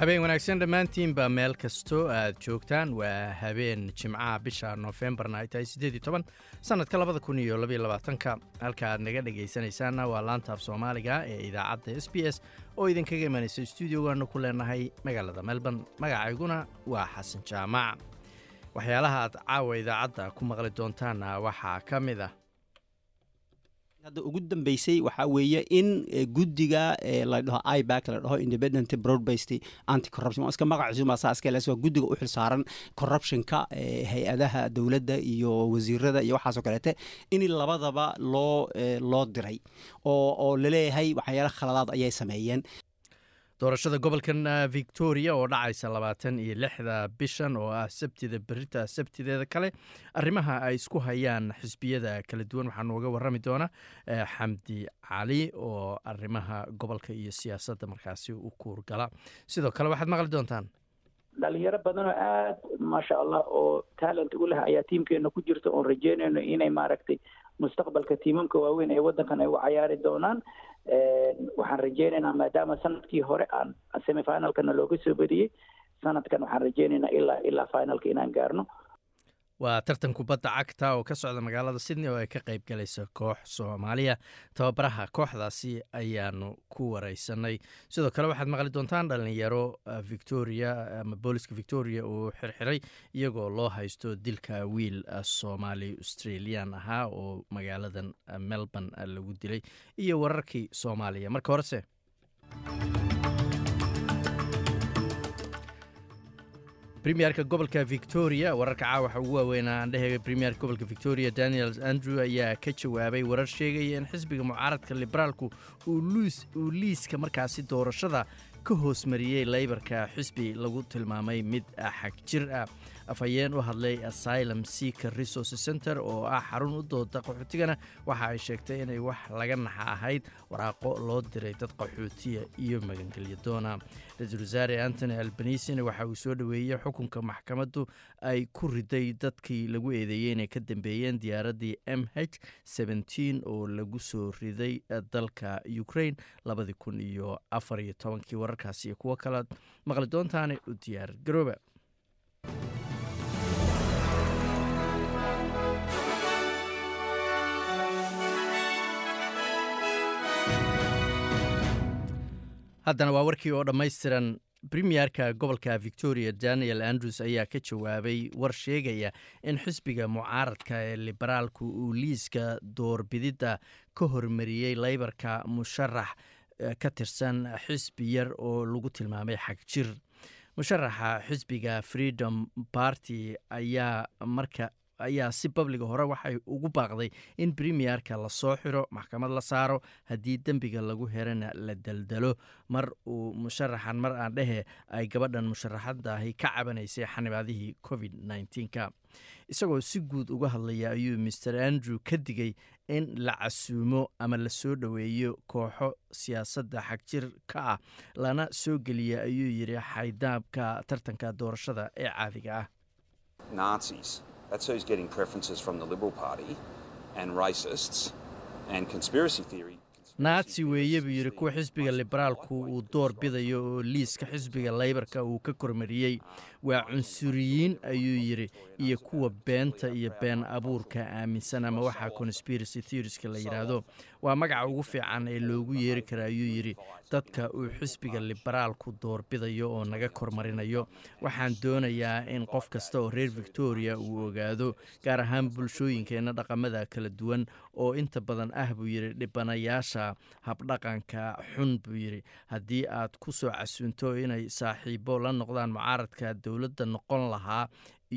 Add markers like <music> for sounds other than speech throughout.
habeen wanaagsan dhammaantiinba meel kastoo aad joogtaan. Waa habeen jimcaha bisha noofembarna ay tahay siddeed toban sannadka labada halka aad naga dhegaysanaysaanna waa laanta af soomaaliga ee idaacadda s b s oo idinkaga imanaysa stuudiogaanu ku leenahay magaalada melbourne. Magacayguna waa xasan jaamac. Waxyaalaha aad caawa idaacadda ku maqli doontaanna waxaa ka mid ah hadda ugu dambeysay waxaa weeye in guddiga la dhaho ibac la dhaho independent broadbased anti corruption iska magaciisu maasaa iska les waa guddiga u xilsaaran corruptionka hay'adaha dowladda iyo wasiirada iyo waxaasoo kaleete in labadaba loo loo diray. Oo oo la leeyahay waxyaala khaladaad ayay sameeyeen doorashada gobolkan victoria oo dhacaysa labaatan iyo lixda bishan oo ah sabtida berita sabtideeda kale arrimaha ay isku hayaan xisbiyada kala duwan. Waxaa nooga warami doona xamdi cali oo arrimaha gobolka iyo siyaasadda markaasi u kuurgala sidoo kale waxaad maqli doontaan? Dhalinyaro badan oo aad maasha allah oo talent u leh ayaa tiimkeena ku jirta. Oon rajeynayno inay maaragtay mustaqbalka tiimamka waaweyn ee waddankan ay u cayaari doonaan waxaan rajeynaynaa maadaama sannadkii hore aan semifinalkana looga soo badiyey sanadkan waxaan rajeynaynaa ilaa ilaa finalka inaan gaarno waa tartan kubadda cagta oo ka socda magaalada sydney oo ay ka qayb galaysa koox soomaaliya. Tababaraha kooxdaasi ayaanu ku wareysanay. Sidoo kale waxaad maqli doontaan dhalinyaro victoria ama booliska victoria uu xirxiray iyagoo loo haysto dilka wiil soomaali australian ahaa oo magaaladan melbourne lagu dilay iyo wararkii soomaaliya. Marka horese premierka gobolka victoria wararka caawaxa ugu waaweynaa andhehega premierka gobolka victoria daniel andrew ayaa ka jawaabay warar sheegaya in xisbiga mucaaradka liberaalku uu liiska markaasi doorashada ka hoos mariyey leybarka xisbi lagu tilmaamay mid xag jir ah afhayeen u hadlay asylum seaker resource center oo ah xarun u dooda qaxootigana. Waxa ay sheegtay inay wax laga naxa ahayd waraaqo loo diray dad qaxootiya iyo magangelya doona ra'iisul wasaare antony albanisina waxa uu soo dhoweeyey xukunka maxkamaddu ay ku riday dadkii lagu eedeeyey inay ka dambeeyeen diyaaraddii m h oo lagu soo riday dalka ukraine labadii kun iyo afar tobankii wararkaasi iyo kuwo kalaad maqli doontaane u diyaar garooba haddana waa warkii oo dhammaystiran. Premierka gobolka victoria daniel andrews ayaa ka jawaabay war sheegaya in xisbiga mucaaradka ee liberaalku uu liiska doorbididda ka hormariyey leybarka musharax ka tirsan xisbi yar oo lagu tilmaamay xag jir. Musharaxa xisbiga freedom party ayaa marka ayaa si babliga hore waxay ugu baaqday in premierka la soo xiro maxkamad la saaro haddii dembiga lagu herana la daldalo. Mar uu musharaxan mar aan dhehe ay gabadhan musharaxadaahi ka cabanaysay xanibaadihii covid nka isagoo si guud uga hadlaya ayuu maer andrew ka digay in la casuumo ama la soo dhoweeyo kooxo siyaasadda xagjir ka ah lana soo geliya ayuu yidhi xaydaabka tartanka doorashada ee caadiga ah That's who's getting preferences from the Liberal Party and racists and conspiracy theory. naatsi weeye buu yidhi kuwa xisbiga liberaalku uu door bidayo oo liiska xisbiga leybarka uu ka kormariyey waa cunsuriyiin ayuu yidhi iyo kuwa beenta iyo been abuurka aaminsan ama waxaa conspiracy theoriska la yidhaahdo waa magaca ugu fiican ee loogu yeeri kara ayuu yidhi. Dadka uu xisbiga liberaalku doorbidayo oo naga kormarinayo. Waxaan doonayaa in qof kasta oo reer victoria uu ogaado gaar ahaan bulshooyinkeenna dhaqamada kala duwan oo inta badan ah buu yidhi dhibanayaasha habdhaqanka xun buu yidhi. Haddii aad ku soo casuunto inay saaxiibo la noqdaan mucaaradka dowladda noqon lahaa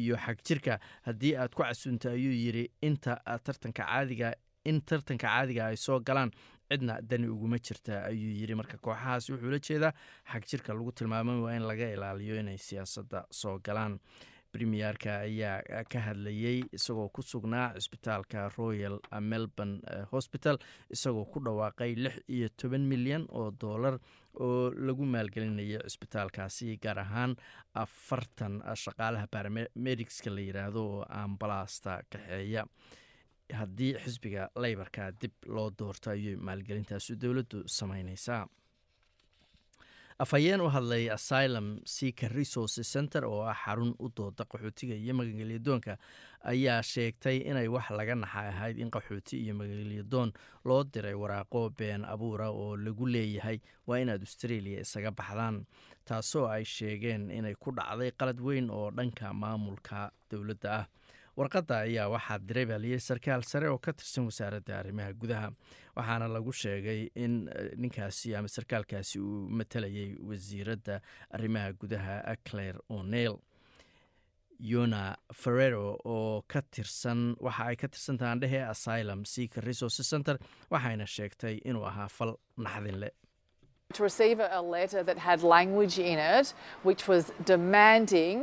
iyo xagjirka haddii aad ku casuunto ayuu yidhi inta tartanka caadiga in tartanka caadiga ay soo galaan cidna dani uguma jirta ayuu yidhi. Marka kooxahaas wuxuu la jeedaa xagjirka lagu tilmaamay waa in laga ilaaliyo inay siyaasadda soo galaan premierka ayaa ka hadlayey isagoo ku sugnaa cisbitaalka royal melbourne hospital isagoo ku dhawaaqay lix iyo toban milyan oo dollar oo lagu maalgelinaya cisbitaalkaasi gaar ahaan afartan shaqaalaha baramedicska la yiraahdo oo ambalaasta kaxeeya. Haddii xisbiga leybarka dib loo doorto ayay maalgelintaasu dowladdu sameyneysaa afhayeen u hadlay asylum seaker resources center oo ah xarun u dooda qaxootiga iyo magangelyadoonka ayaa sheegtay inay wax laga naxa ahayd in qaxooti iyo magangelyadoon loo diray waraaqo been abuura oo lagu leeyahay. Waa inaad australia isaga baxdaan taasoo ay sheegeen inay ku dhacday qalad weyn oo dhanka maamulka dowladda ah warqadda ayaa waxaa diray baaliyey sarkaal sare oo ka tirsan wasaaradda arrimaha gudaha waxaana lagu sheegay in ninkaasi ama sarkaalkaasi uu matalayay wasiiradda arrimaha gudaha claire o'neil yona ferrero oo ka tirsan waxa ay ka tirsan tahaan dhehe asylum seaker resources center waxayna sheegtay inuu ahaa fal naxdin leh To receive a letter that had language in it which was demanding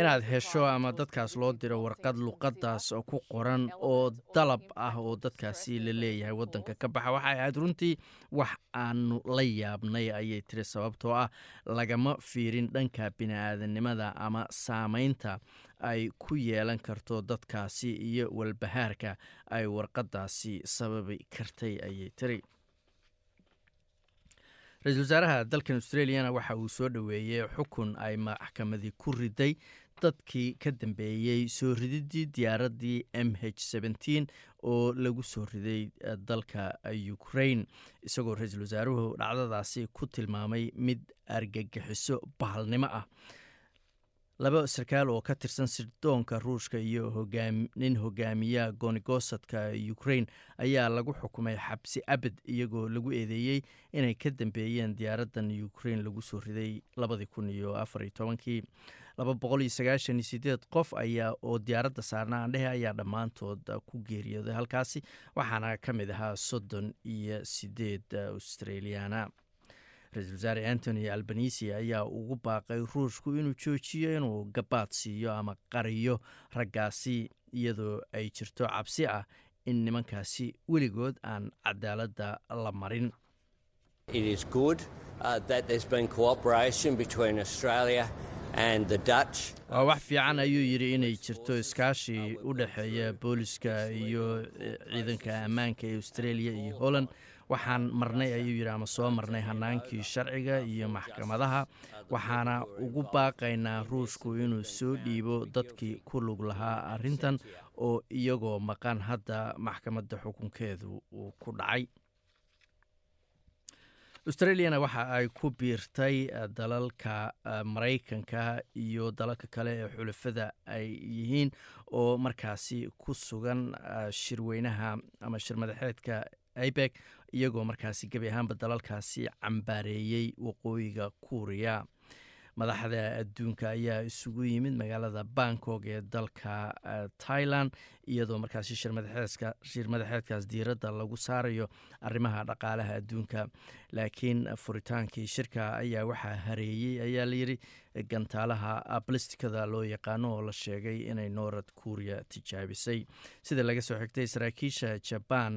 inaad hesho ama dadkaas loo diro warqad luqadaas oo ku qoran oo dalab ah oo dadkaasi la leeyahay wadanka ka baxa. Waxay ahayd runtii wax aanu la yaabnay ayay tiri sababtoo ah lagama fiirin dhanka bini-aadanimada ama saameynta ay ku yeelan karto dadkaasi iyo walbahaarka ay warqadaasi sababi kartay ayay tiri ra'iisul wasaaraha dalkan australiana waxa uu soo dhoweeyey xukun ay maxkamadii ku riday dadkii ka dambeeyey soo rididii diyaaraddii m h oo lagu soo riday dalka ukraine. Isagoo ra'iisul wasaaruhu dhacdadaasi ku tilmaamay mid argagixiso bahalnimo ah laba sarkaal oo ka tirsan sirdoonka ruushka iyo nin hogaamiya goonigosadka ukraine ayaa lagu xukumay xabsi abad iyagoo lagu eedeeyey inay ka dambeeyeen diyaaraddan ukraine lagu soo riday qof ayaa oo diyaaradda saarna andhehe ayaa dhammaantood ku geeriyooday halkaasi waxaana ka mid ahaa soddon iyo sideed australiana ra'iisul wasaare antony albanisi ayaa ugu baaqay ruushku inuu joojiyo inuu gabaad siiyo ama qariyo raggaasi iyadoo ay jirto cabsi ah in nimankaasi weligood aan cadaaladda la marin. Waa wax fiican ayuu yidhi inay jirto iskaashi u dhexeeya booliska iyo ciidanka ammaanka ee australia iyo holland waxaan marnay ayuu yidhi ama soo marnay hanaankii sharciga iyo maxkamadaha. Waxaana ugu baaqaynaa ruushku inuu soo dhiibo dadkii ku lug lahaa arrintan oo iyagoo maqan hadda maxkamadda xukunkeedu uu ku dhacay. Australiana waxa ay ku biirtay dalalka maraykanka iyo dalalka kale ee xulafada ay yihiin oo markaasi ku sugan shirweynaha ama shirmadaxeedka ibeg iyagoo markaasi gebi ahaanba dalalkaasi cambaareeyey waqooyiga kuuriya madaxda adduunka ayaa isugu yimid magaalada bangkok ee dalka tailand iyadoo markaasi shirmadaxeedkaas diiradda lagu saarayo arrimaha dhaqaalaha adduunka. Laakiin furitaankii shirka ayaa waxaa hareeyey ayaa layidhi gantaalaha balistikada loo yaqaano oo la sheegay inay noorad kuuriya tijaabisay. Sida laga soo xigtay saraakiisha jabaan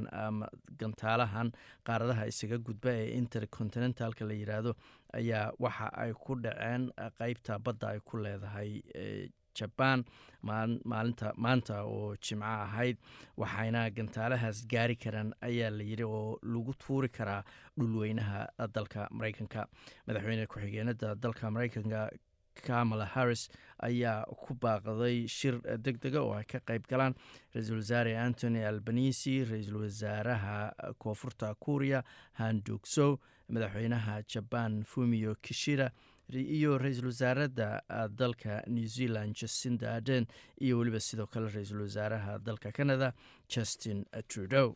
gantaalahan qaaradaha isaga gudba ee intercontinentalka la yiraahdo ayaa waxa ay ku dhaceen qeybta badda ay ku leedahay jabaan maalinta maanta oo jimco ahayd. Waxayna gantaalahaas gaari karaan ayaa la yidhi oo lagu tuuri karaa dhulweynaha dalka maraykanka madaxweyne ku-xigeenada dalka maraykanka kamala harris ayaa ku baaqday shir deg dega oo ay ka qayb galaan ra'iisul wasaare antony albanisi ra'iisul wasaaraha koonfurta kuuriya handugsow madaxweynaha jabaan fumio kishida iyo ra'iisul wasaaradda dalka new zealand justinda aden iyo weliba sidoo kale ra'iisul wasaaraha dalka canada justin trudeau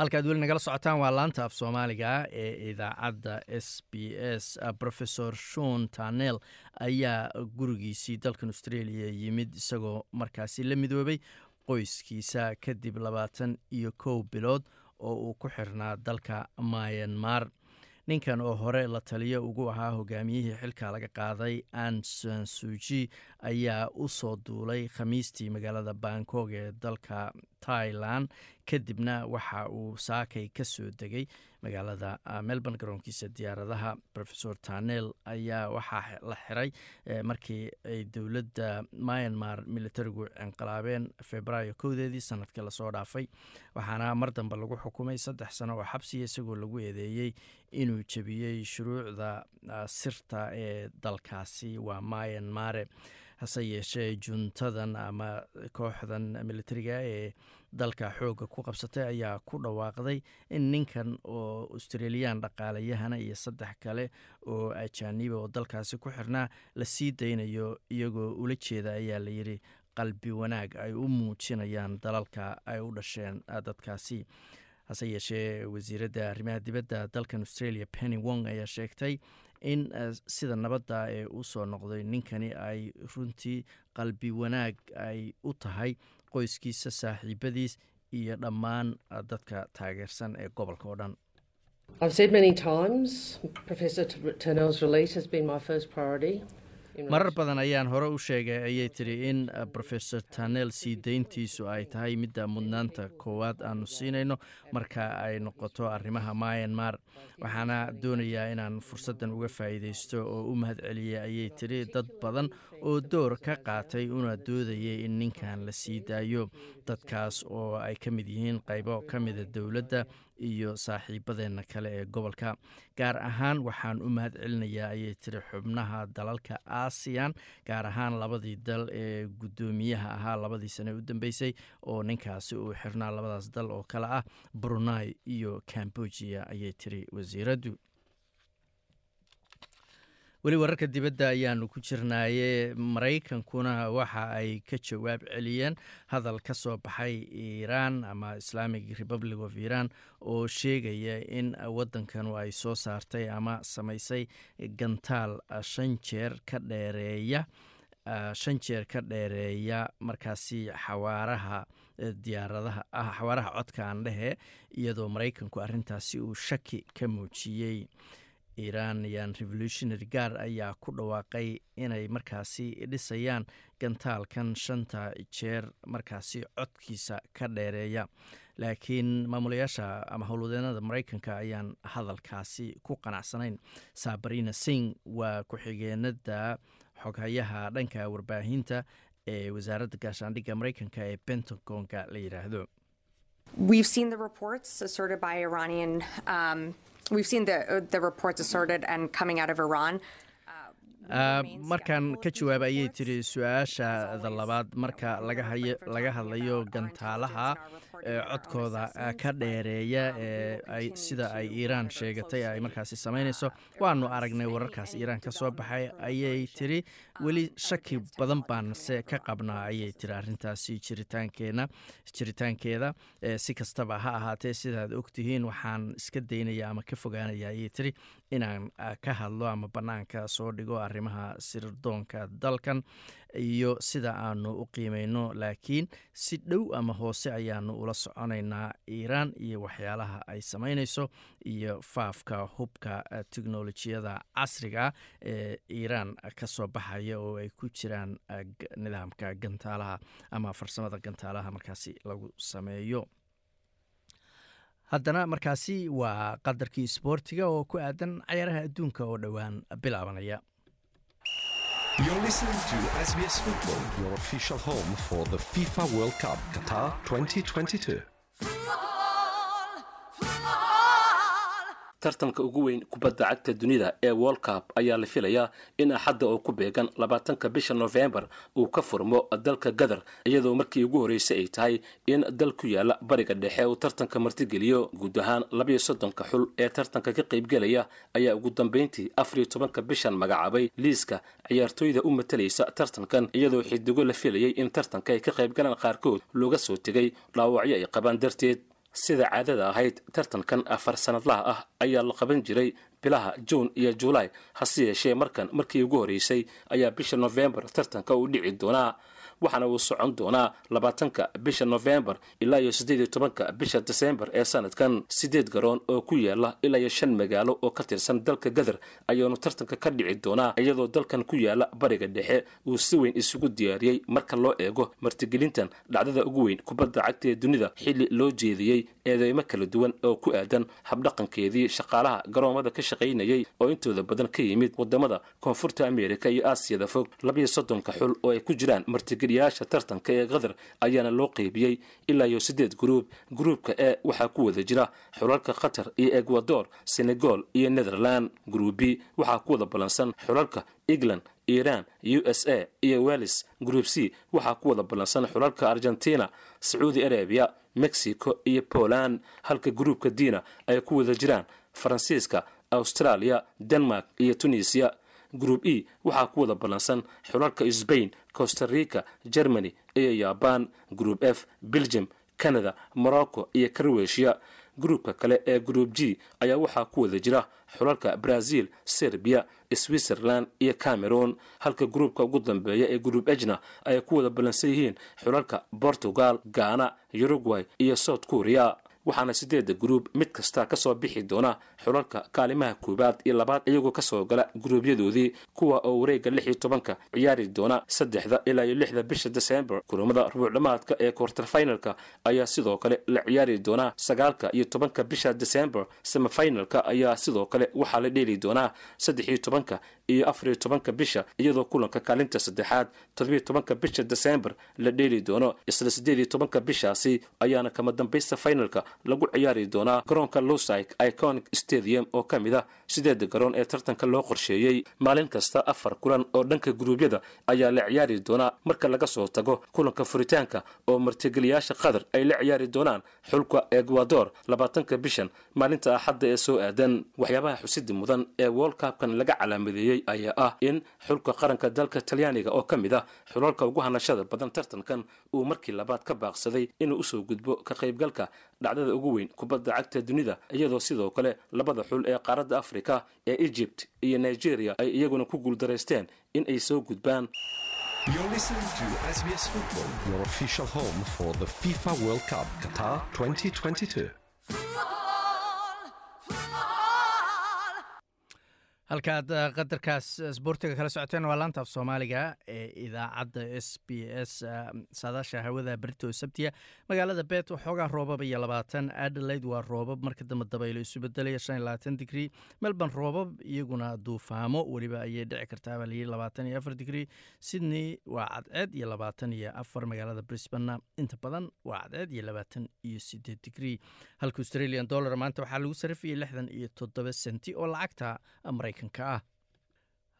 halkaad weli nagala socotaan waa laanta af soomaaliga ee idaacadda s b s. Rofesor shon tanel ayaa gurigiisii dalkan australia yimid isagoo markaasi la midoobay qoyskiisa kadib labaatan iyo kow bilood oo uu ku xirnaa dalka myanmar. Ninkan oo hore la taliyo ugu ahaa hogaamiyihii xilka laga qaaday ansan suji ayaa u soo duulay khamiistii magaalada bangkok ee dalka tailan kadibna waxa uu saakay ka soo degay magaalada melbourne garoonkiisa diyaaradaha. Rofesor tanel ayaa waxaa la xiray markii ay dowladda myanmar militarigu inqilaabeen februaayo kowdeedii sannadkii la soo dhaafay. Waxaana mar dambe lagu xukumay saddex sano oo xabsiya isagoo lagu eedeeyey inuu jebiyey shuruucda sirta ee dalkaasi waa myanmare hase yeeshee juntadan ama kooxdan militariga ee dalka xoogga ku qabsatay ayaa ku dhawaaqday in ninkan oo australiyan dhaqaalayahana iyo saddex kale oo ajaaniba oo dalkaasi ku xirnaa la sii daynayo iyagoo ula jeeda ayaa layidhi qalbi wanaag ay u muujinayaan dalalka ay u dhasheen dadkaasi. Hase yeeshee wasiiradda arrimaha dibadda dalkan australia penny wong ayaa sheegtay in sida nabadda ee u soo noqday ninkani ay runtii qalbi wanaag ay u tahay qoyskiisa saaxiibadiis iyo dhammaan dadka taageersan ee gobolka oo dhan marar badan ayaan hore u sheegay ayay tiri in rofesor tanel sii deyntiisu ay tahay midda mudnaanta koowaad aanu siinayno marka ay noqoto arrimaha myanmar. Waxaana doonayaa inaan fursaddan uga faa'iidaysto oo u mahad celiyay ayay tiri dad badan oo door ka qaatay una doodayay in ninkan la sii daayo. Dadkaas oo ay ka mid yihiin qaybo ka mida dowladda iyo saaxiibadeenna kale ee gobolka. Gaar ahaan waxaan u mahad celinayaa ayay tiri xubnaha dalalka aasiyan gaar ahaan labadii dal ee guddoomiyaha ahaa labadii sane u dambeysay oo ninkaasi uu xirnaa labadaas dal oo kale ah brunei iyo cambodia ayay tiri wasiiraddu weli wararka dibadda ayaanu ku jirnaaye. Maraykankuna waxa ay ka jawaab celiyeen hadal ka soo baxay iiraan ama islamic republic of iiraan oo sheegaya in waddankanu ay soo saartay ama samaysay gantaal shan jeer ka dheereeya shan jeer ka dheereeya markaasi xawaaraha diyaaradaha xawaaraha codka aan dhehe iyadoo maraykanku arrintaasi uu shaki ka muujiyey iranian revolutionary guard ayaa ku dhawaaqay inay markaasi dhisayaan gantaalkan shanta jeer markaasi codkiisa ka dheereeya. Laakiin maamulayaasha ama howlwadeenada maraykanka ayaan hadalkaasi ku qanacsanayn. Sabarina sing waa ku-xigeenada xoghayaha dhanka warbaahinta ee wasaaradda gaashaandhigga maraykanka ee pentagonka la yidhaahdo We've seen the the reports asserted and coming out of Iran. markaan ka jawaaba ayay tiri su'aashaada labaad marka laga hadlayo gantaalaha codkooda ka dheereeya ee sida ay iiraan sheegatay ay markaasi samaynayso. Waanu aragnay wararkaas iiraan ka soo baxay ayay tiri weli shaki badan baanse ka qabnaa ayay tiri arrintaasi jiritaankeena jiritaankeeda. Si kastaba ha ahaatee sidaad ogtihiin waxaan iska daynaya ama ka fogaanaya ayay tiri inaan ka hadlo ama bannaanka soo dhigo arrimaha sirdoonka dalkan iyo sida aanu u qiimayno laakiin si dhow ama hoose ayaanu ula soconaynaa iiraan iyo waxyaalaha ay samaynayso iyo faafka hubka teknolojiyada casriga ee iiraan ka soo baxaya oo ay ku jiraan nidaamka gantaalaha ama farsamada gantaalaha markaasi lagu sameeyo. Haddana markaasi waa qadarkii isboortiga oo ku aadan cayaaraha adduunka oo dhowaan bilaabanaya You're listening to SBS Football, your official home for the FIFA World Cup Qatar 2022. Tartanka ugu weyn kubadda cagta dunida ee world cup ayaa la filayaa in axadda oo ku beegan labaatanka bisha nofembar uu ka furmo dalka gadar iyadoo markii ugu horreysay ay tahay in dal ku yaalla bariga dhexe uu tartanka martigeliyo. Guud ahaan labayo soddonka xul ee tartanka ka qaybgelaya ayaa ugu dambayntii afariyo tobanka bishan magacaabay. Liiska ciyaartooyda u matalaysa tartankan iyadoo xidigo la filayay in tartanka ay ka qaybgalaan qaarkood looga soo tegay dhaawacyo ay qabaan darteed sida caadada ahayd tartankan afar sanadlaha ah ayaa la qaban jiray bilaha juun iyo julaay hase yeeshee markan markii ugu horreysay ayaa bisha nofembar tartanka uu dhici doonaa waxaana uu socon doonaa labaatanka bisha nofembar ilaa iyo siddeed iyo tobanka bisha desembar ee sanadkan. Siddeed garoon oo ku yaalla ilaa iyo shan magaalo oo ka tirsan dalka gadar ayaanu tartanka ka dhici doonaa iyadoo dalkan ku yaalla bariga dhexe uu si weyn isugu diyaariyey marka loo eego martigelintan dhacdada ugu weyn kubadda cagta ee dunida. Xilli loo jeediyey eedeymo kala duwan oo ku aadan habdhaqankeedii shaqaalaha garoomada ka shaqaynayay oo intooda badan ka yimid waddamada koonfurta ameerika iyo aasiyada fog labiyo soddonka xul oo ay ku jiraan martigeliyaasha tartanka ee qatar ayaana loo qeybiyey ilaa iyo siddeed gruub gruubka e waxaa ku wada jira xulalka qatar iyo ecuador senegal iyo netherland gruub b waxaa ku wada ballansan xulalka england iran u s a iyo wellis group c waxaa ku wada ballansan xulalka argentina sacuudi arabiya mexico iyo poland. Halka gruubka dina ay ku wada jiraan faransiiska australia denmark iyo tunisiya group e waxaa ku wada ballansan xulalka sbain costa rica germany iyo jaban group f belgium canada morocco iyo croatia. Gruubka kale ee group g ayaa waxaa ku wada jira xulalka brazil serbiya switzerland iyo cameroon. Halka gruubka ugu dambeeya ee group ejna ay ku wada ballansan yihiin xulalka portugal ghana uruguay iyo south korea waxaana sideedda gruub mid kasta ka soo bixi doona xulalka kaalimaha koowaad iyo labaad iyagoo ka soo gala gruubyadoodii kuwa oo wareega lix iyo tobanka ciyaari doona saddexda ilaa iyo lixda bisha desembar kulamada rubuucdhamaadka ee quarterfinalka ayaa sidoo kale la ciyaari doonaa sagaalka iyo tobanka bisha desembar semifinalka ayaa sidoo kale waxaa la dheeli doonaa saddex iyo tobanka iyo afar iyo tobanka bisha iyadoo kulanka kaalinta saddexaad toddobiyo tobanka bisha desembar la dheeli doono. Isla siddeed iyo tobanka bishaasi ayaana kama dambaysta finalka lagu ciyaari doonaa garoonka losik iconic stadium oo ka mid ah sideeda garoon ee tartanka loo qorsheeyey. Maalin kasta afar kulan oo dhanka guruubyada ayaa la ciyaari doonaa marka laga soo tago kulanka furitaanka oo martigeliyaasha qatar ay la ciyaari doonaan xulka ecuador labaatanka bishan maalinta axadda ee soo aadan. Waxyaabaha xusida mudan ee wolcabkan laga calaamadeeyey ayaa ah in xulka qaranka dalka talyaaniga oo ka mid ah xulalka ugu hanashada badan tartankan uu markii labaad ka baaqsaday inuu u soo gudbo ka qaybgalka dhacdada ugu weyn kubadda cagta dunida iyadoo sidoo kale labada xul ee qaaradda afrika ee egypt iyo nigeria ay iyaguna ku guuldaraysteen in ay soo gudbaan halkaad qadarkaas sboortiga kala socoteen waa laanta af soomaaliga ee idaacadda s b s saadaasha hawada berito sabtiya. Magaalada bet waxoogaa roobab iyo labaatan. Adelaide waa roobab marka dambe dabaylo isu bedelaya shan labaatan digrii melbourne roobab iyaguna duufaamo. Weliba ayay dhici kartaa baa labaatan iyo afar digrii sydney waa cadceed iyo labaatan iyo afar. Magaalada brisbana inta badan waa cadceed iyo labaatan iyo sideed digrii halka australian dollar maanta waxaa lagu sarifayay lixdan iyo toddoba senti oo lacagta maraykanka ah.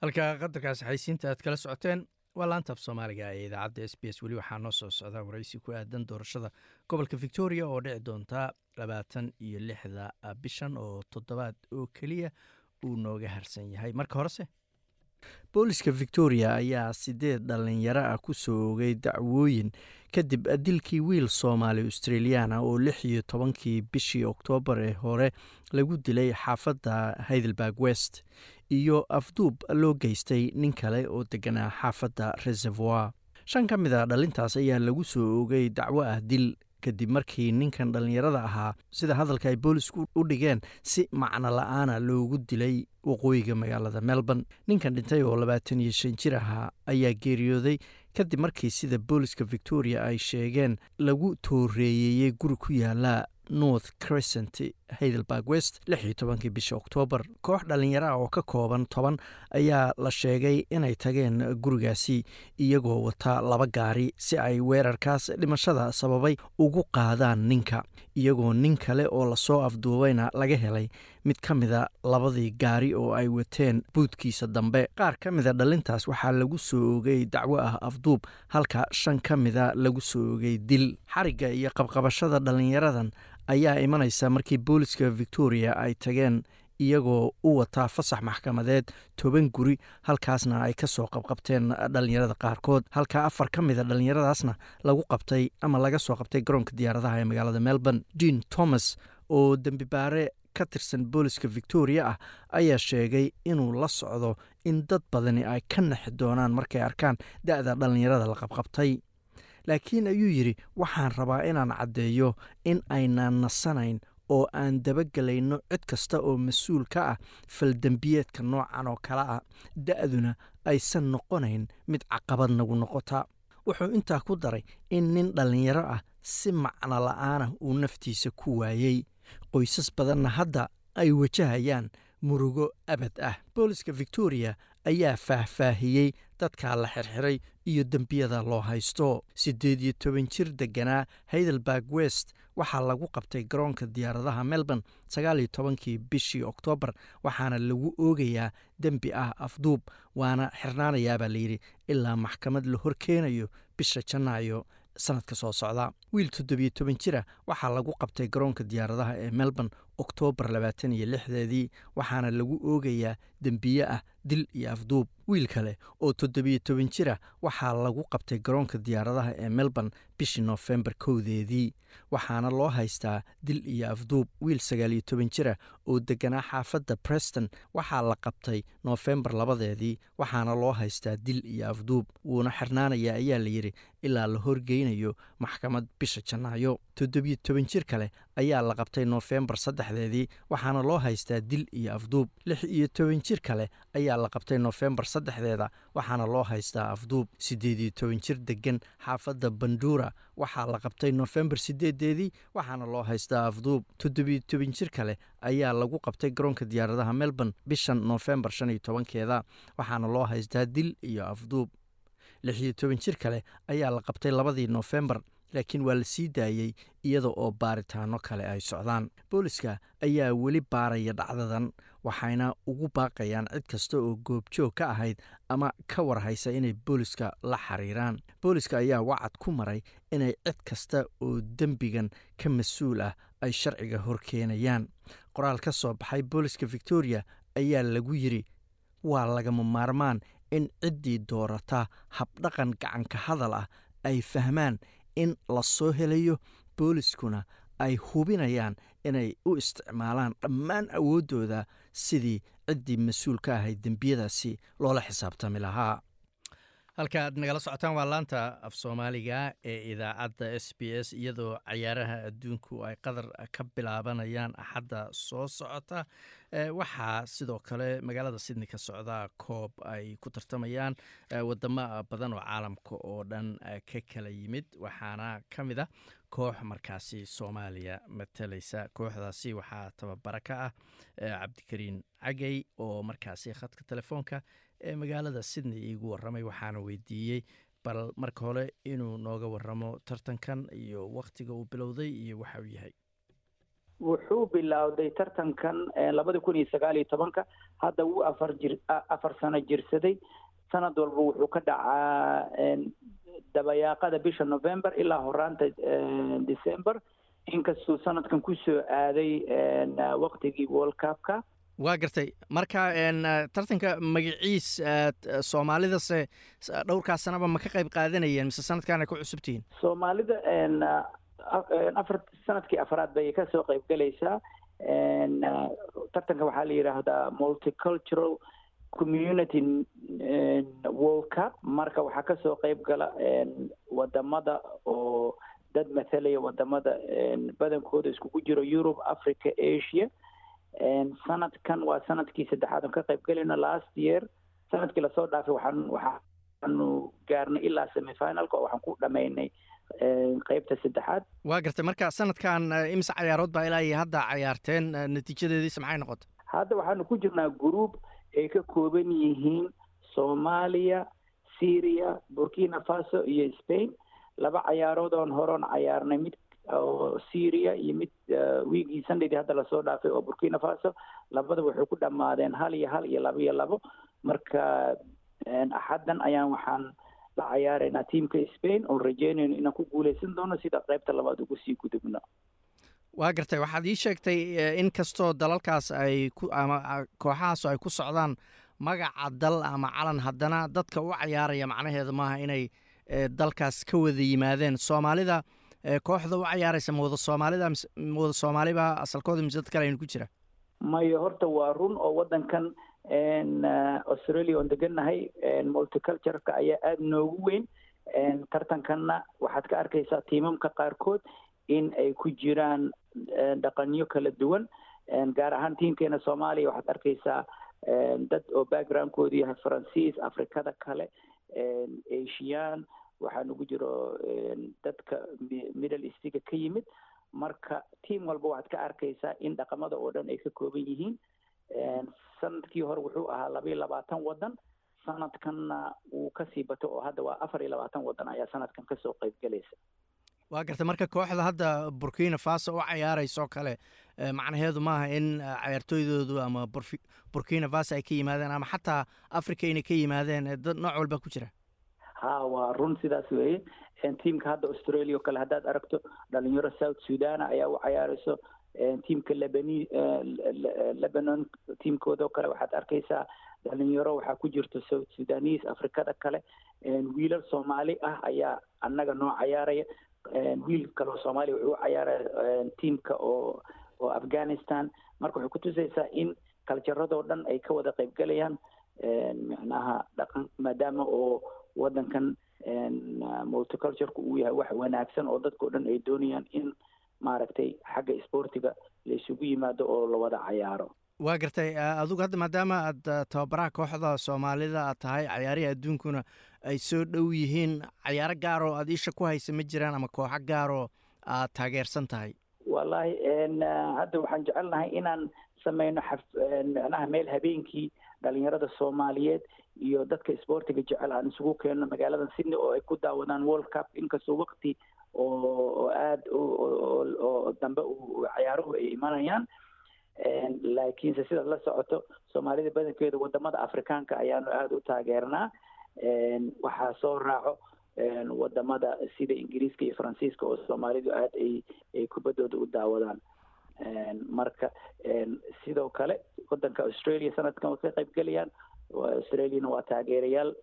Halka qadarkaas xaysiinta aad kala socoteen waa laanta af soomaaliga ee idaacadda s b s. Weli waxaa noo soo socdaa waraysi ku aadan doorashada gobolka victoria oo dhici doonta labaatan iyo lixda bishan oo toddobaad oo keliya uu nooga harsan yahay. Marka horese booliska victoria ayaa sideed dhalinyaro ah ku soo ogay dacwooyin kadib dilkii wiil soomaali australiana oo lix iyo tobankii bishii oktoobar ee hore lagu dilay xaafadda heidelberg west iyo afduub loo geystay nin kale oo deganaa xaafadda reservoir. Shan ka mid a dhalintaas ayaa lagu soo ogay dacwo ah dil kadib markii ninkan dhallinyarada ahaa sida hadalka ay boolisku u dhigeen si macno la'aana loogu dilay waqooyiga magaalada melbourne. Ninkan dhintay oo labaatan iyo shan jir ahaa ayaa geeriyooday kadib markii sida booliska victoria ay sheegeen lagu tooreeyeeyey guri ku yaalla north crescent heidelberg west lix iyo tobankii bisha oktoobar koox dhallinyaro ah oo ka kooban toban ayaa la sheegay inay tageen gurigaasi iyagoo wata laba gaari si ay weerarkaas dhimashada sababay ugu qaadaan ninka iyagoo nin kale oo la soo afduubayna laga helay. Mid ka mida labadii gaari oo ay wateen buudkiisa dambe. Qaar ka mida dhalintaas waxaa lagu soo ogay dacwo ah afduub halka shan ka mida lagu soo ogay dil. Xarigga iyo qabqabashada dhallinyaradan ayaa imanaysa markii booliska victoria ay tageen iyagoo u wataa fasax maxkamadeed toban guri halkaasna ay ka soo qabqabteen dhallinyarada qaarkood. Halka afar ka mida dhallinyaradaasna lagu qabtay ama laga soo qabtay garoonka diyaaradaha ee magaalada melbourne. Dean thomas oo dembibaare ka tirsan booliska victoria ah ayaa sheegay inuu la socdo in dad badani ay ka naxi doonaan markay arkaan da-da dhallinyarada la qabqabtay laakiin ayuu yidhi waxaan rabaa inaan caddeeyo in aynaan nasanayn oo aan dabagelayno cid kasta oo mas'uul ka ah faldembiyeedka noocan oo kale ah. Da-duna aysan noqonayn mid caqabad nagu noqota. Wuxuu intaa ku daray in nin dhallinyaro ah si macno la'aanah uu naftiisa ku waayey. Qoysas badanna hadda ay wajahayaan murugo abad ah. Booliska victoria ayaa faahfaahiyey dadkaa la xirxiray iyo dembiyada loo haysto. Siddeed iyo toban jir degganaa heidelberg west waxaa lagu qabtay garoonka diyaaradaha melbourne sagaal iyo tobankii bishii oktoobar waxaana lagu oogayaa dembi ah afduub waana xirnaanayaabaa layidhi ilaa maxkamad la horkeenayo bisha janaayo sanadka soo socda. Wiil toddobiyo toban jira waxaa lagu qabtay garoonka diyaaradaha ee melbourne oktoobar labaatan iyo lixdeedii waxaana lagu oogayaa dembiye ah dil iyo afduub. Wiil kale oo toddobiyo toban jira waxaa lagu qabtay garoonka diyaaradaha ee melbourne bishii noofembar kowdeedii waxaana loo haystaa dil iyo afduub. Wiil sagaaliyo toban jira oo deganaa xaafadda preston waxaa la qabtay noofembar labadeedii waxaana loo haystaa dil iyo afduub. Wuuna xirnaanayaa ayaa layidhi ilaa la horgeynayo maxkamad bisha janaayo toddobiyo toban jir kale ayaa la qabtay noofembar saddexdeedii waxaana loo haystaa dil iyo afduub. Lix iyo toban jir kale ayaa la qabtay noofembar saddexdeeda waxaana loo haystaa afduub. Siddeed iyo toban jir degan xaafadda bandura waxaa la qabtay noofembar sideedeedii waxaana loo haystaa afduub. Toddobiyo toban jir kale ayaa lagu qabtay garoonka diyaaradaha melbourne bishan noofembar shan iyo tobankeeda waxaana loo haystaa dil iyo afduub. Lix iyo toban jir kale ayaa la qabtay labadii noofembar laakiin waa la sii daayey iyada oo baaritaano kale ay socdaan. Booliska ayaa weli baaraya dhacdadan waxayna ugu baaqayaan cid kasta oo goobjoog ka ahayd ama ka warhaysa inay booliska la xiriiraan. Booliska ayaa wacad ku maray inay cid kasta oo dembigan ka mas'uul ah ay sharciga horkeenayaan qoraal ka soo baxay booliska victoria ayaa lagu yidri waa lagama maarmaan in ciddii doorata habdhaqan gacanka hadal ah ay fahmaan in la soo helayo booliskuna ay hubinayaan inay u isticmaalaan dhammaan awooddooda sidii ciddii mas'uul ka ahayd dembiyadaasi loola xisaabtami lahaa halka aad nagala socotaan waa laanta af soomaaliga ee idaacadda s b s iyadoo cayaaraha adduunku ay qadar ka bilaabanayaan axadda soo socota. Waxaa sidoo kale magaalada sydney ka socda koob ay ku tartamayaan wadamo badan oo caalamka oo dhan ka kala yimid. Waxaana ka mid a koox markaasi soomaaliya matalaysa kooxdaasi waxaa tababara ka ah cabdikariin cagey oo markaasi khadka telefoonka ee magaalada sydney iigu waramay waxaana weydiiyey bal marka hore inuu nooga waramo tartankan iyo waktiga uu bilowday iyo waxa uu yahay. Wuxuu bilowday tartankan labada kun iyo sagaal iyo tobanka. Hadda wuu afar jir afar sano jirsaday. Sanad walba wuxuu ka dhacaa dabayaaqada bisha november ilaa horaanta december. Inkastuu sanadkan ku soo aaday waktigii world cupka waa gartay. Marka tartanka magaciis soomaalidase dhowrkaa sanaba ma ka qayb qaadanayeen mise sanadkan ay ku cusubtihiin? Soomaalida afar sannadkii afraad bay ka soo qayb galaysaa. Tartanka waxaa la yidhaahdaa multicultural community world cup. Marka waxaa ka soo qayb gala waddamada oo dad mathalaya waddamada badankooda iskugu jiro europe africa asia sanadkan waa sannadkii saddexaad aan ka qayb galayno last year. Sanadkii la soo dhaafay waxaan waxaanu gaarnay ilaa semifinalka oo waxaan ku dhamaynay qeybta saddexaad. Waa gartay marka sanadkan imise cayaarood baa ilaa iyo hadda cayaarteen natiijadeediisa maxay noqotay? Hadda waxaanu ku jirnaa group ay ka kooban yihiin soomaaliya syria burkina faso iyo spain. Laba cayaarood oon horoon cayaarnay. Mid oo syria iyo mid wiigii sundaydii hadda la soo dhaafay oo burkina faso labada waxay ku dhammaadeen hal iyo hal iyo laba iyo labo. Marka axaddan ayaan waxaan la cayaaraynaa tiamka spain oon rajeynayno inaan ku guuleysan doono sida qaybta labaad ugu sii gudubno. Waa gartay waxaad ii sheegtay in kastoo dalalkaas ay ku ama kooxahaas ay ku socdaan magaca dal ama calan haddana dadka u cayaaraya macnaheedu maaha inay dalkaas ka wada yimaadeen. Soomaalida kooxda u cayaaraysa ma wada soomaalida ma wada soomaaliba asalkooda mise dad kale aynu ku jira? Mayo horta waa run oo waddankan australia oon degannahay multicultureka ayaa aada noogu weyn. Tartankanna waxaad ka arkaysaa tiimamka qaarkood in ay ku jiraan dhaqanyo kala duwan. Gaar ahaan tiimkeena soomaaliya waxaad arkaysaa dad oo backgroundkoodu yahay faransiis afrikada kale asian waxaa nagu jiro dadka middle eastiga ka yimid. Marka tiam walba waxaad ka arkaysaa in dhaqamada oo dhan ay ka kooban yihiin. Sanadkii hore wuxuu ahaa laba iyo labaatan waddan. Sanadkanna wuu ka sii bato oo hadda waa afar iyo labaatan waddan ayaa sanadkan ka soo qayb galaysa. Waa garta marka kooxda hadda burkina faso u cayaarayso kale macnaheedu maaha in cayaartooydoodu ama burkina faso ay ka yimaadeen ama xataa africa inay ka yimaadeen nooc walba ku jira ha waa run sidaas weeye. Tiamka hadda australia oo kale haddaad aragto dhalinyaro south sudan ayaa u cayaarayso. Tiamka lebani lebanon tiamkooda oo kale waxaad arkaysaa dhalinyaro. Waxaa ku jirta south sudanese afrikada kale. Wiilal soomaali ah ayaa annaga noo cayaaraya. Wiil kaleo soomaaliya wuxuu u cayaaraya tiamka oo oo afghanistan. Marka waxay kutusaysaa in kaljaradoo dhan ay ka wada qaybgalayaan micnaha dhaqan maadaama oo waddankan multicultureka uu yahay wax wanaagsan oo dadkao dhan ay doonayaan in maaragtay xagga isboortiga la isugu yimaado oo la wada cayaaro. Waa gartay adigu hadda maadaama aad tababaraha kooxda soomaalida aad tahay cayaarihii adduunkuna ay soo dhow yihiin cayaaro gaaroo aad isha ku haysa ma jiraan ama kooxo gaaroo aad taageersan tahay? Wallaahi hadda waxaan jecelnahay inaan sameyno xaf micnaha meel habeenkii dhalinyarada soomaaliyeed iyo dadka isboortiga jecel aan isugu keenno magaalada sydney oo ay ku daawadaan world cup inkastoo wakti oo aada oo dambe cayaaruhu ay imanayaan. Laakiinse sidaad la socoto soomaalida badankeeda waddamada afrikaanka ayaanu aada u taageernaa. Waxaa soo raaco waddamada sida ingiriiska iyo faransiiska oo soomaalidu aada ay ay kubaddooda u daawadaan. Marka sidoo kale wadanka australia sanadkan way ka qayb gelayaan australiana waa taageerayaal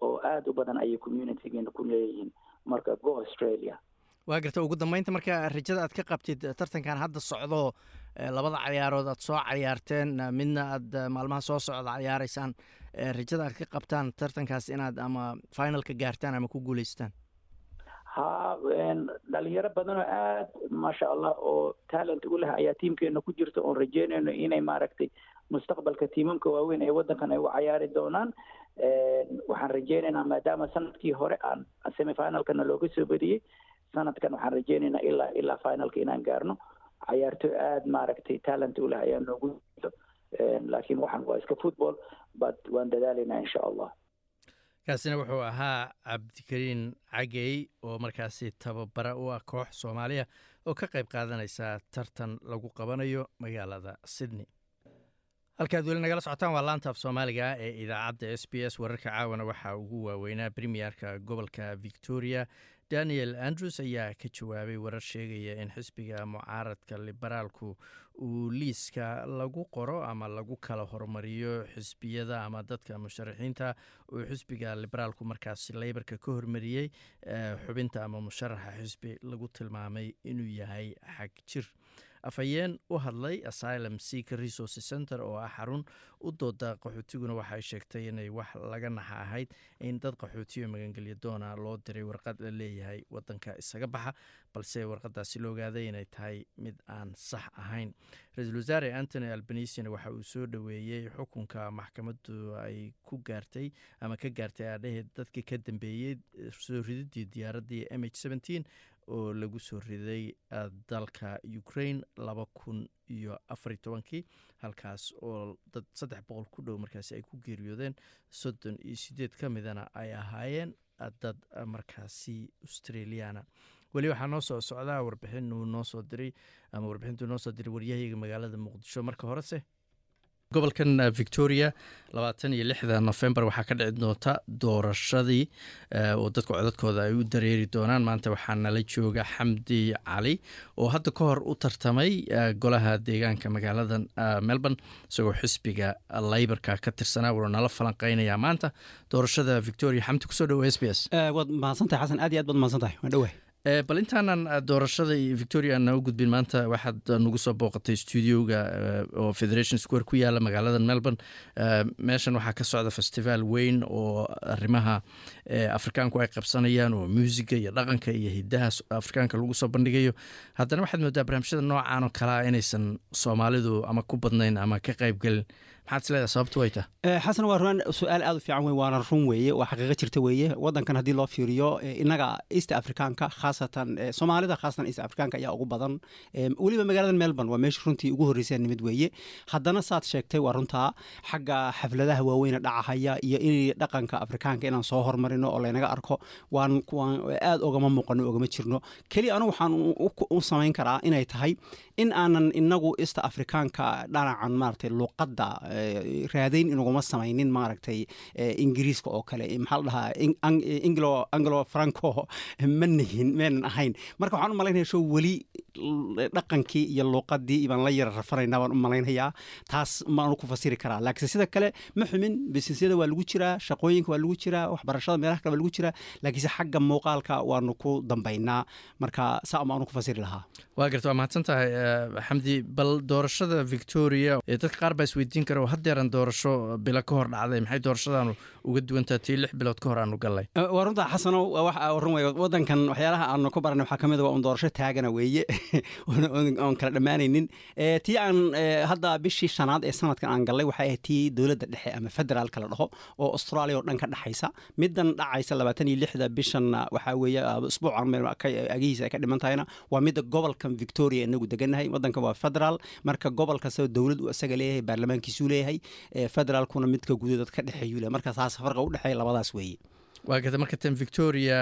oo aada u badan ayay communitygeena ku leeyihiin. Marka go australia. Waa garta ugu dambeynta marka rajada aad ka qabtid tartankan hadda socdo labada cayaarood aad soo cayaarteen midna aad maalmaha soo socda cayaareysaan rajada aad ka qabtaan tartankaas inaad ama finalka gaartaan ama ku guuleystaan? Ha dhalinyaro badan oo aada maasha allah oo talent u leh ayaa tiimkeena ku jirta oon rajeynayno inay maaragtay mustaqbalka tiimamka waaweyn ee waddankan ay u cayaari doonaan. Waxaan rajeynaynaa maadaama sannadkii hore aan semifinalkana looga soo badiyey sanadkan waxaan rajeynaynaa ilaa ilaa finalka inaan gaarno. Cayaartooy aada maaragtay talent u leh ayaa noogu jirto laakiin waxaan waa iska football but waan dadaalaynaa insha allah. Kaasina wuxuu ahaa cabdikariin cagey oo markaasi tababara u ah koox soomaaliya oo ka qayb qaadanaysa tartan lagu qabanayo magaalada sydney halkaad weli nagala socotaan waa laanta af soomaaliga ee idaacadda s b s. Wararka caawana waxaa ugu waaweynaa premierka gobolka victoria. Daniel andrews ayaa ka jawaabay warar sheegaya in xisbiga mucaaradka liberaalku uu liiska lagu qoro ama lagu kala hormariyo xisbiyada ama dadka musharaxiinta. Uu xisbiga liberaalku markaasi leybarka ka hormariyey xubinta ama musharaxa xisbi lagu tilmaamay inuu yahay xag jir afhayeen u hadlay asylum seeker resource center oo ah xarun u dooda qaxootiguna waxay sheegtay inay wax laga naxa ahayd in dad qaxootiyo magangelya doona loo diray warqad la leeyahay wadanka isaga baxa balse warqadaasi la ogaaday inay tahay mid aan sax ahayn. Ra'iisul wasaare antony albanisina waxa uu soo dhoweeyey xukunka maxkamaddu ay ku gaartay ama ka gaartay aadhaheed dadkii ka dambeeyey soo rididii diyaaraddii m h oo lagu soo riday dalka ukraine laba kun iyo afar tobankii halkaas oo dad saddex boqol ku dhow markaasi ay ku geeriyoodeen soddon iyo sideed ka midana ay ahaayeen dad markaasi australiana. Weli waxaa noo soo socdaa warbixin uu noo soo diray ama warbixintuu noo soo diray waryahayga magaalada muqdisho marka horese gobolkan victoria labaatan iyo lixda novembar waxaa ka dhici doonta doorashadii oo dadka codadkooda ay u dareeri doonaan. Maanta waxaa nala jooga xamdi cali oo hadda ka hor u tartamay golaha deegaanka magaalada melbourne isagoo xisbiga leybarka ka tirsanaa wuuna nala falanqeynayaa. Maanta doorashada victoria xamdi ku soo dhowo s b s. Waad mahadsantahay xasan aad iyo aad baad mahadsantahay. Waan dhowahay bal intaanan doorashada iyo victoria aan nagu gudbin maanta waxaad nagu soo booqatay studioga oo federation square ku yaalla magaalada melbourne. Meeshan waxaa ka socda festival weyn oo arrimaha afrikaanku ay qabsanayaan oo muusiga iyo dhaqanka iyo hidaha afrikaanka lagu soo bandhigayo. Haddana waxaad moodaa barnaamijyada noocan oo kalea inaysan soomaalidu ama ku badnayn ama ka qaybgelin maxaad is leedahay sababtu way tahay xasan waa ruan su'aal aad u fiican wey waana run weeye. Waa xaqiiqo jirta weeye wadankan haddii loo fiiriyo innaga east africaanka khaasatan soomaalida khaasatan east africaanka ayaa ugu badan. Weliba magaalada melbourne waa meesha runtii ugu horreysay nimid weeye. Haddana saad sheegtay waa runtaa xagga xafladaha waaweyne dhacahaya iyo in dhaqanka afrikaanka inaan soo hormarino oo laynaga arko waan aad ogama muuqano ogama jirno. Keliya anigu waxaan u samayn karaa inay tahay in aanan inagu east africaanka dhanacan maaragtay luuqadda raadayn inuguma samaynin maaragtay ingiriiska oo kale. Maxaa la dhahaa anglo anglo franco <laughs> ma nihin meenan ahayn. Marka waxaan u malaynaya show weli dhaqankii iyo luuqadii baan la yara rafanayna u malaynayaa taas maanu ku fasiri karaa. Laakiin sida kale ma xumin bisinesyada waa lagu jiraa shaqooyinka waa lagu jiraa waxbarashada meelaha kale waa lagu jiraa. Laakiinse xagga muuqaalka waanu ku dambaynaa. Marka saa maanu ku fasiri lahaa. Waa garta waa mahadsan tahay xamdi bal doorashada victoria dadka qaar baa isweydiin kara oo haddeeran doorasho bilo ka hor dhacday maxay doorashadaanu uga duwantaha tii lix bilood ka hor aanu gallay. Waa runta xasano waxa run wey wadankan waxyaalaha aanu ku baranay waxaa ka mid a waa un doorasho taagana weeye. <laughs> Oon kala dhammaanaynin. Tii aan hadda bishii shanaad ee sanadkan aan gallay waxay ahayd tii dowladda dhexe ama federaalka la dhaho oo australia oo dhan ka dhexaysa middan dhacaysa labaatan iyo lixda bishan waxaa weeye usbuucan agihiisa ay ka dhiman tahayna waa midda gobolkan victoria inagu degannahay wadankan waa federaal marka gobol kastaba dowlad uu isaga leeyahay baarlamaankiisuu leeyahay federaalkuna midka gudadood ka dhexeeyu leeyahay. Marka saas farqa u dhexeeya labadaas weeye. Waa gata marka tan victoria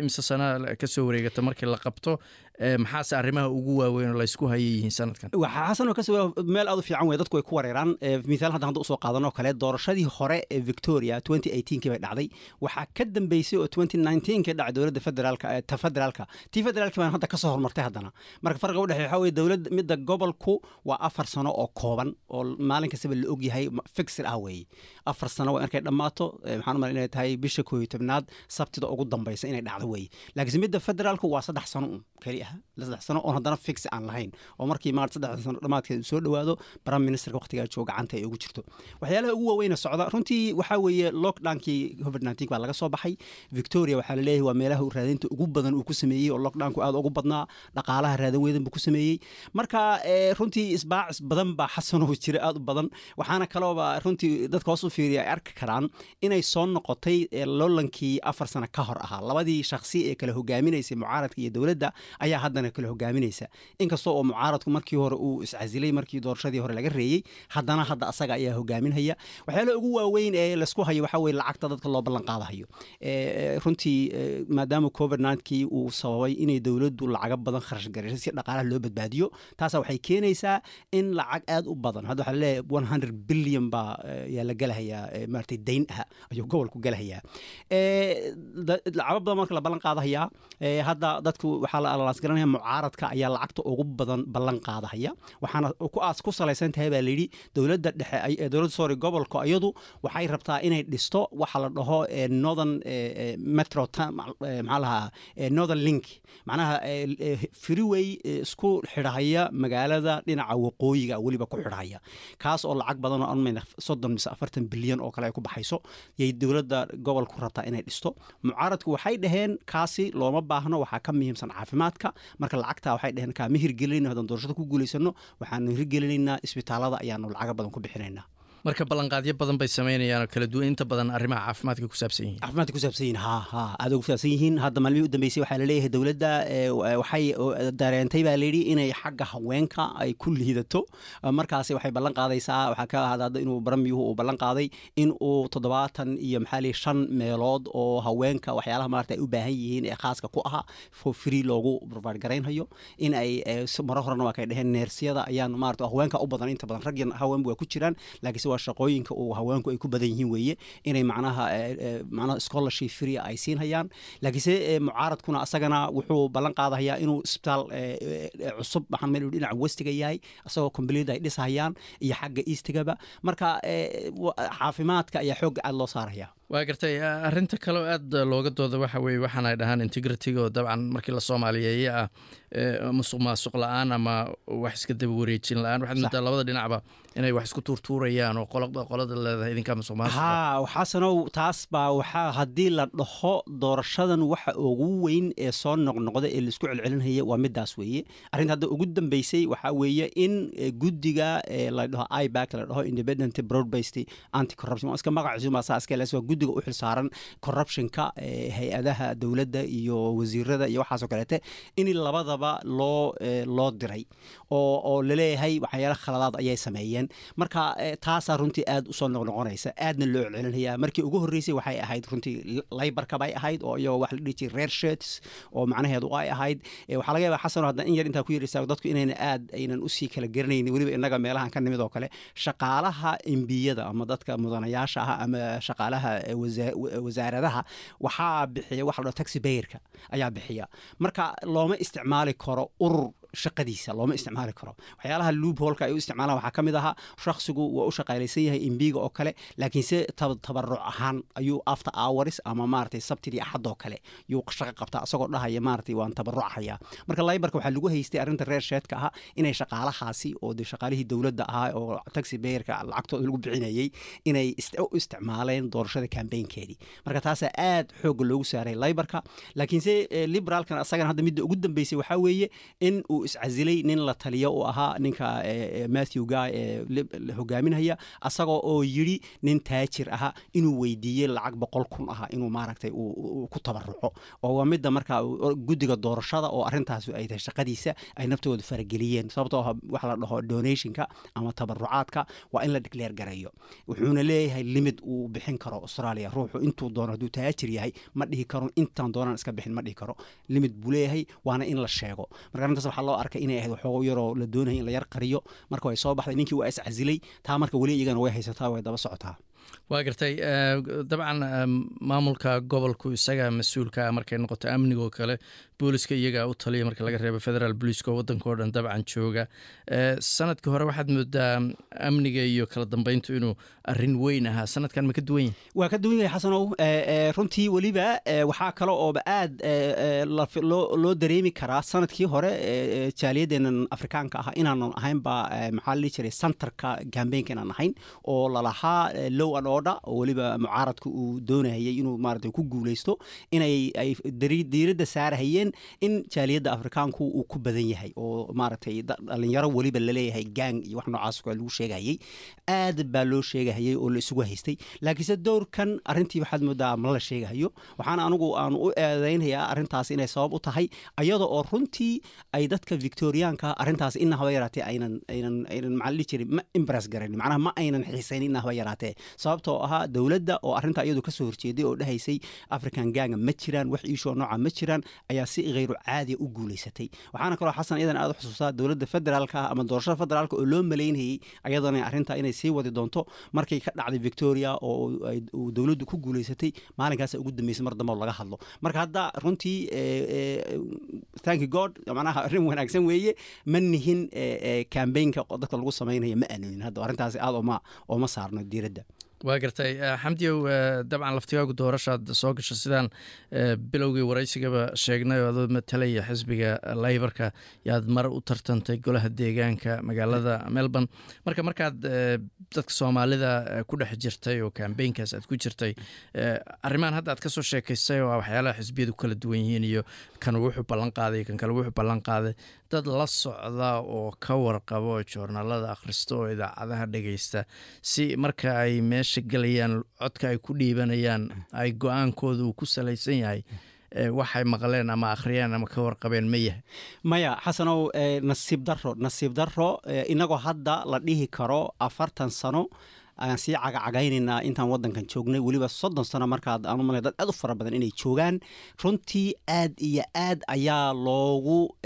imse sana ka soo wareegata markii la qabto maxaase arrimaha ugu waaweyn oo laysku haya yihiin sanadkan? Xasanoo ka soo meel aad u fiican wey dadku ay ku wareeraan. Mithaal hadda hadda u soo qaadanoo kale doorashadii hore ee victoria eighteenkii bay dhacday. Waxaa ka dambeysay oo nineteenkii dhacay dowladda federaalka ta federaalka. Tii federaalki baan hadda ka soo hormartay haddana. Marka farqa u dhexeeya waxaa weye dowladda midda gobolku waa afar sano oo kooban oo maalin kastaba la ogyahay fixir ah weeye afar sano waa markay dhammaato maxaan umala inay tahay bisha koo iyo tobnaad sabtida ugu dambaysa inay dhacdo weeye laakiinse midda federaalku waa saddex sano un keli ah saddex sano oon haddana fix aan lahayn. Oo markii maart saddex sano dhammaadkeed soo dhowaado prime ministerka waqtigaa jooga gacanta ay ugu jirto. Waxyaalaha ugu waaweyna socda runtii waxaa weeye lockdownkii covid nineteen baa laga soo baxay. Victoria waxaa la leeyahay waa meelaha raadinta ugu badan uu ku sameeyey oo lockdownku aad ugu badnaa dhaqaalaha raadan weedan buu ku sameeyey. Marka runtii isbaacis badan baa xasanoo jira aad u badan. Waxaana kalooba runtii dadka hoos u fiiriya ay arki karaan inay soo noqotay loolankii afar sano ka hor ahaa. Labadii shaksi ee kala hogaaminaysay mucaaradka iyo dowladda ayaa haddana kala hogaaminaysa. Inkastoo oo mucaaradku markii hore uu iscasilay markii doorashadii hore laga reeyey haddana hadda asaga ayaa hogaaminhaya waxyaalaha ugu waaweyn ee laysku hayo waxaa weye lacagta dadka loo ballan qaadahayo. Runtii maadaama covid ninkii uu sababay inay dowladdu lacago badan kharash garayso si dhaqaalaha loo badbaadiyo taasa waxay keenaysaa in lacag aad u badan. Hadda waxaa la leeyahay one hundred billion baa yaa la gelahayaa maaragtay dayn ah ayuu gobolku gelahayaa lacago badan marka la ballan qaadahayaa hadda dadku waxaa la alalaas garanaya mucaaradka ayaa lacagta ugu badan ballan qaadahaya. Waxaana kuaas ku salaysan tahay baa layidhi dowladda dhexe dowladda sorry gobolka iyadu waxay rabtaa inay dhisto waxa la dhaho northern metro maxaa lahaa northern link. Macnaha freeway isku xidhahaya magaalada dhinaca waqooyiga weliba ku xidhahaya. Kaas oo lacag badan oo anmayna soddon mise afartan bilyan oo kale ay ku baxayso yay dowladda gobolku rabtaa inay dhisto. Mucaaradku waxay dhaheen kaasi looma baahno waxaa ka muhiimsan caafimaadka marka lacagtaa waxay dhaheen kaa ma hirgelinayno haddaan doorashada ku guulaysano waxaanu hirgelinaynaa isbitaalada ayaanu lacago badan ku bixinaynaa marka ballanqaadyo badan bay samaynayaan oo kala duwan. Inta badan arrimaha caafimaadka ku saabsan yihiin. Caafimaadka ku saabsan yihiin. Ha ha. Aad ugu saabsan yihiin. Hadda maalmihii u dambeysay waxaa la leeyahay dowladda waxay dareentay baa layidhi inay xagga haweenka ay ku liidato. Markaasi waxay ballan qaadaysaa waxaa ka ahada inuu baramiyuhu uu ballan qaaday in uu toddobaatan iyo maxaa lihi shan meelood oo haweenka waxyaalaha maarata ay u baahan yihiin ee khaaska ku ahaa for free loogu barbaar garaynhayo in ay maro horena waa kay dheheen neersiyada ayaan maarata haweenka u badan. Inta badan rag iyo haweenba waa ku jiraan. Laakiinse waa shaqooyinka uu haweenku ay ku badan yihiin weeye inay macnaha macnaha scholarship free ay siinhayaan laakiinse mucaaradkuna asagana wuxuu ballan qaadahayaa inuu isbitaal cusub waxaan meel dhinaca westiga yahay asagoo kombaliyada ay dhisahayaan iyo xagga eastigaba marka caafimaadka ayaa xoogga aad loo saaraya waa gartay arinta kaleo aada looga dooda waxa weye waxaan ay dhahaan integrity oo dabcan markii la soomaaliyeeye ah musuq maasuq la'aan ama wax iska daba wareejin la'aan. Waxaad moodaa labada dhinacba inay wax isku tuurtuurayaan oo qolada qolada leedahay idinkaa musuq maasuq ha xasanow taas baa waxaa haddii la dhaho doorashadan waxa ugu weyn ee soo noqnoqda ee la isku celcelinaya waa midaas weeye. Arrinta hadda ugu dambeysay waxaa weeye in guddiga la dhaho ibac la dhaho independent broad based anti corruption iska lees waa guddiga u xilsaaran corruptionka hay'adaha dowladda iyo wasiirada iyo waxaasoo kaleete in labadaba loo loo diray oo la leeyahay waxyaala khaladaad ayay sameeyeen. Marka taasaa runtii aad u soo noqnoqonaysa aadna loo celcelinaya. Markii ugu horreysay waxay ahayd runtii laybarka ahayd oo iyagoo wax la dhihi jiray reer shirts oo macnaheedu ay ahayd. Waxaa laga yaabaa xasano hadda in yar intaa ku yiraysaa dadku inayna aad aynan u sii kala garanaynin weliba innaga meelahan ka nimid oo kale. Shaqaalaha embiyada ama dadka mudanayaasha ah ama shaqaalaha wasaaradaha waxaa bixiya waxa la dhaho taxi bayerka ayaa bixiya. Marka looma isticmaali karo urur shaqadiisa looma isticmaali karo. Waxyaalaha luubholka ay u isticmaalaan waxaa ka mid ahaa shakhsigu waa u shaqaalaysan yahay imbiga oo kale laakiinse tabaruc ahaan ayuu after hours ama maaragtay sabtidii axadoo kale yuu shaqo qabtaa asagoo dhahaya maaragtay waan tabarucaya marka laybarka waxaa lagu haystay arrinta reer sheedka ahaa inay shaqaalahaasi oo de shaqaalihii dowladda ahaa oo taxi bayerka lacagtooda lagu bixinayay inay u isticmaaleen doorashada kambaynkeedii marka taasaa aad xoogga loogu saaray laybarka laakiinse liberaalkan asagana hadda midda ugu dambeysay waxaa weeye in uu iscasilay nin la taliyo u ahaa ninka matthew guy ee hogaaminaya asagoo oo yidhi nin taajir ahaa inuu weydiiyey lacag boqol kun aha inuu maaragtay ku tabaruco oo waa midda markaa guddiga doorashada oo arrintaas ay tahay shaqadiisa ay naftooda farageliyeen. Sababtoo ah la dhaho donationka ama tabarucaadka waa in la decleer gareeyo. Wuxuuna leeyahay limid uu bixin karo australia. Ruuxu intuu doono hadduu taajir yahay ma dhihi karo. Intaan doonaan iska bixin ma dhihi karo. Limid buu leeyahay waana in la sheego. Marka arrintaas waxaa loo arkay inay ahayd waxoogo yaroo la doonaya in la yar qariyo. Marka way soo baxday ninkii waa iscasilay taa marka weli iyagana way haysataa way daba socotaa. Waa gartay dabcan maamulka gobolku isaga mas'uulka markay noqoto amnigoo kale booliska iyagaa u taliya marka laga reebo federaal booliiska oo waddankao dhan dabcan jooga. Sanadkii hore waxaad moodaa amniga iyo kala dambeyntu inuu arrin weyn ahaa. Sanadkan ma ka duwan yahay waa ka duwan yahay xasanow runtii weliba waxaa kale ooba aad loo dareemi karaa sannadkii hore jaaliyadeenan afrikaanka ah inaanan ahaynba maxaa la dhihi jiray santarka gambeynka inaan ahayn oo lalahaa low an order oo weliba mucaaradka uu doonayay inuu maarata ku guuleysto inay ay diiradda saarahayeen in jaaliyadda afrikaanku uu ku badan yahay oo maaragtay dhalinyaro weliba la leeyahay gang iyo wax noocaas lagu sheegahayay aad baa loo sheegahayay oo la isugu haystay. Laakiinse dowrkan arrintii waxaad moodaa ma la sheegahayo waxaana anigu aan u eedeynayaa arrintaas inay sabab u tahay ayada oo runtii ay dadka victoriyaanka arrintaas ina haba yaraatee aynan maxaa la jiray ma impress garanin macnaha ma aynan xiisaynin ina haba yaraatee. Sababtoo ahaa dowladda oo arrinta iyadu ka soo horjeeday oo dhahaysay african ganga ma jiraan wax iishoo nooca ma jiraan ayaa si kheyru caadiya u guulaysatay waxaana kaloo xasan iyadan aad u xusuustaa dowladda federaalka ama doorashada federaalka oo loo malaynayay ayadana arrinta inay sii wadi doonto markay ka dhacday victoria oo dowladdu ku guulaysatay maalinkaasa ugu dambeysay mar dambe laga hadlo. Marka hadda runtii thank god macnaha arrin wanaagsan weeye ma nihin kambaynka dadka lagu samaynayo ma aanunin hadda. Arrintaasi aad ooma saarno diiradda waa gartay xamdiyow dabcan laftigaagu doorashaad soo gasho sidaan bilowgii waraysigaba sheegnay oo adoo matalaya xisbiga laybarka. Yaad mar u tartantay golaha deegaanka magaalada melbourne. Marka markaad dadka soomaalida ku dhex jirtay oo kambeynkaas aad ku jirtay arrimahan hadda aad ka soo sheekaysay oo waxyaalaha xisbiyadu kala duwan yihiin iyo kan wuxuu ballan qaaday kan kale wuxuu ballan qaaday dad la socda oo ka warqabo joornaalada akhrista oo idaacadaha dhegeysta si marka ay meesha gelayaan codka ay ku dhiibanayaan ay go'aankooda uu ku salaysan yahay waxay maqleen ama akhriyeen ama ka warqabeen ma yahay. Maya xasanow nasiib daro nasiib daro inagoo hadda la dhihi karo afartan sano ayaan sii cagacagaynaynaa intaan wadankan joognay. Weliba soddon sano markaad aan u dad aad u fara badan inay joogaan runtii aad iyo aad ayaa loogu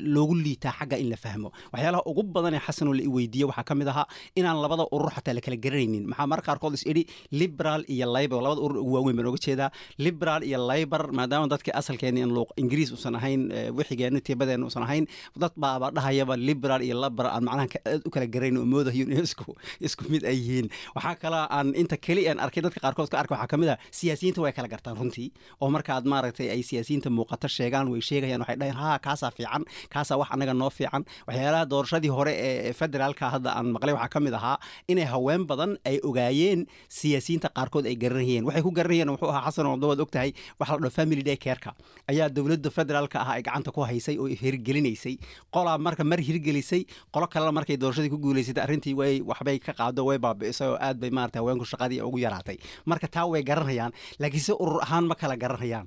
loogu liitaa xagga in la fahmo. Waxyaalaha ugu badan ee xasanoo la weydiiye waxaa ka mid ahaa inaan labada urur xataa la kala garanaynin maxaa marka qaarkood is liberal iyo libor labada urur ugu waaweyn baan oga jeedaa. Liberal iyo libor maadaama dadkii asalkeeni in luuq ingiriis usan ahayn wixigeena tiibadeena usan ahayn dad baaba dhahayaba liberal iyo libor aan macnaha aad u kala garanayn oo moodayo in <laughs> isku isku mid ay yihiin. Waxaa kaloo aan inta keli aan arkay dadka qaarkood ka arkay waxaa ka mid ah siyaasiyiinta way kala gartaan runtii. Oo markaad maaragtay ay siyaasiyiinta muuqato sheegaan way sheegayaan waxay dhahayn haa kaasaa fiican kaasaa wax annaga noo fiican. Waxyaalaha doorashadii hore ee federaalka hadda aan maqlay waxaa ka mid ahaa inay haween badan ay ogaayeen siyaasiyiinta qaarkood ay garanayeen waxay ku garanayeen wuxuu ahaa xasan oo dawaad og tahay waxa la dhaho family day careka. Ayaa dowladda federaalka ah ay gacanta ku haysay oo hirgelinaysay. Qolaa marka mar hirgelisay qolo kalena markay doorashadii ku guulaysatay arrintii way waxbay ka qaado way baabi'isay oo aad bay maarata haweenku shaqadii ugu yaraatay. Marka taa way garanayaan laakiin se urur ahaan ma kala garanayaan.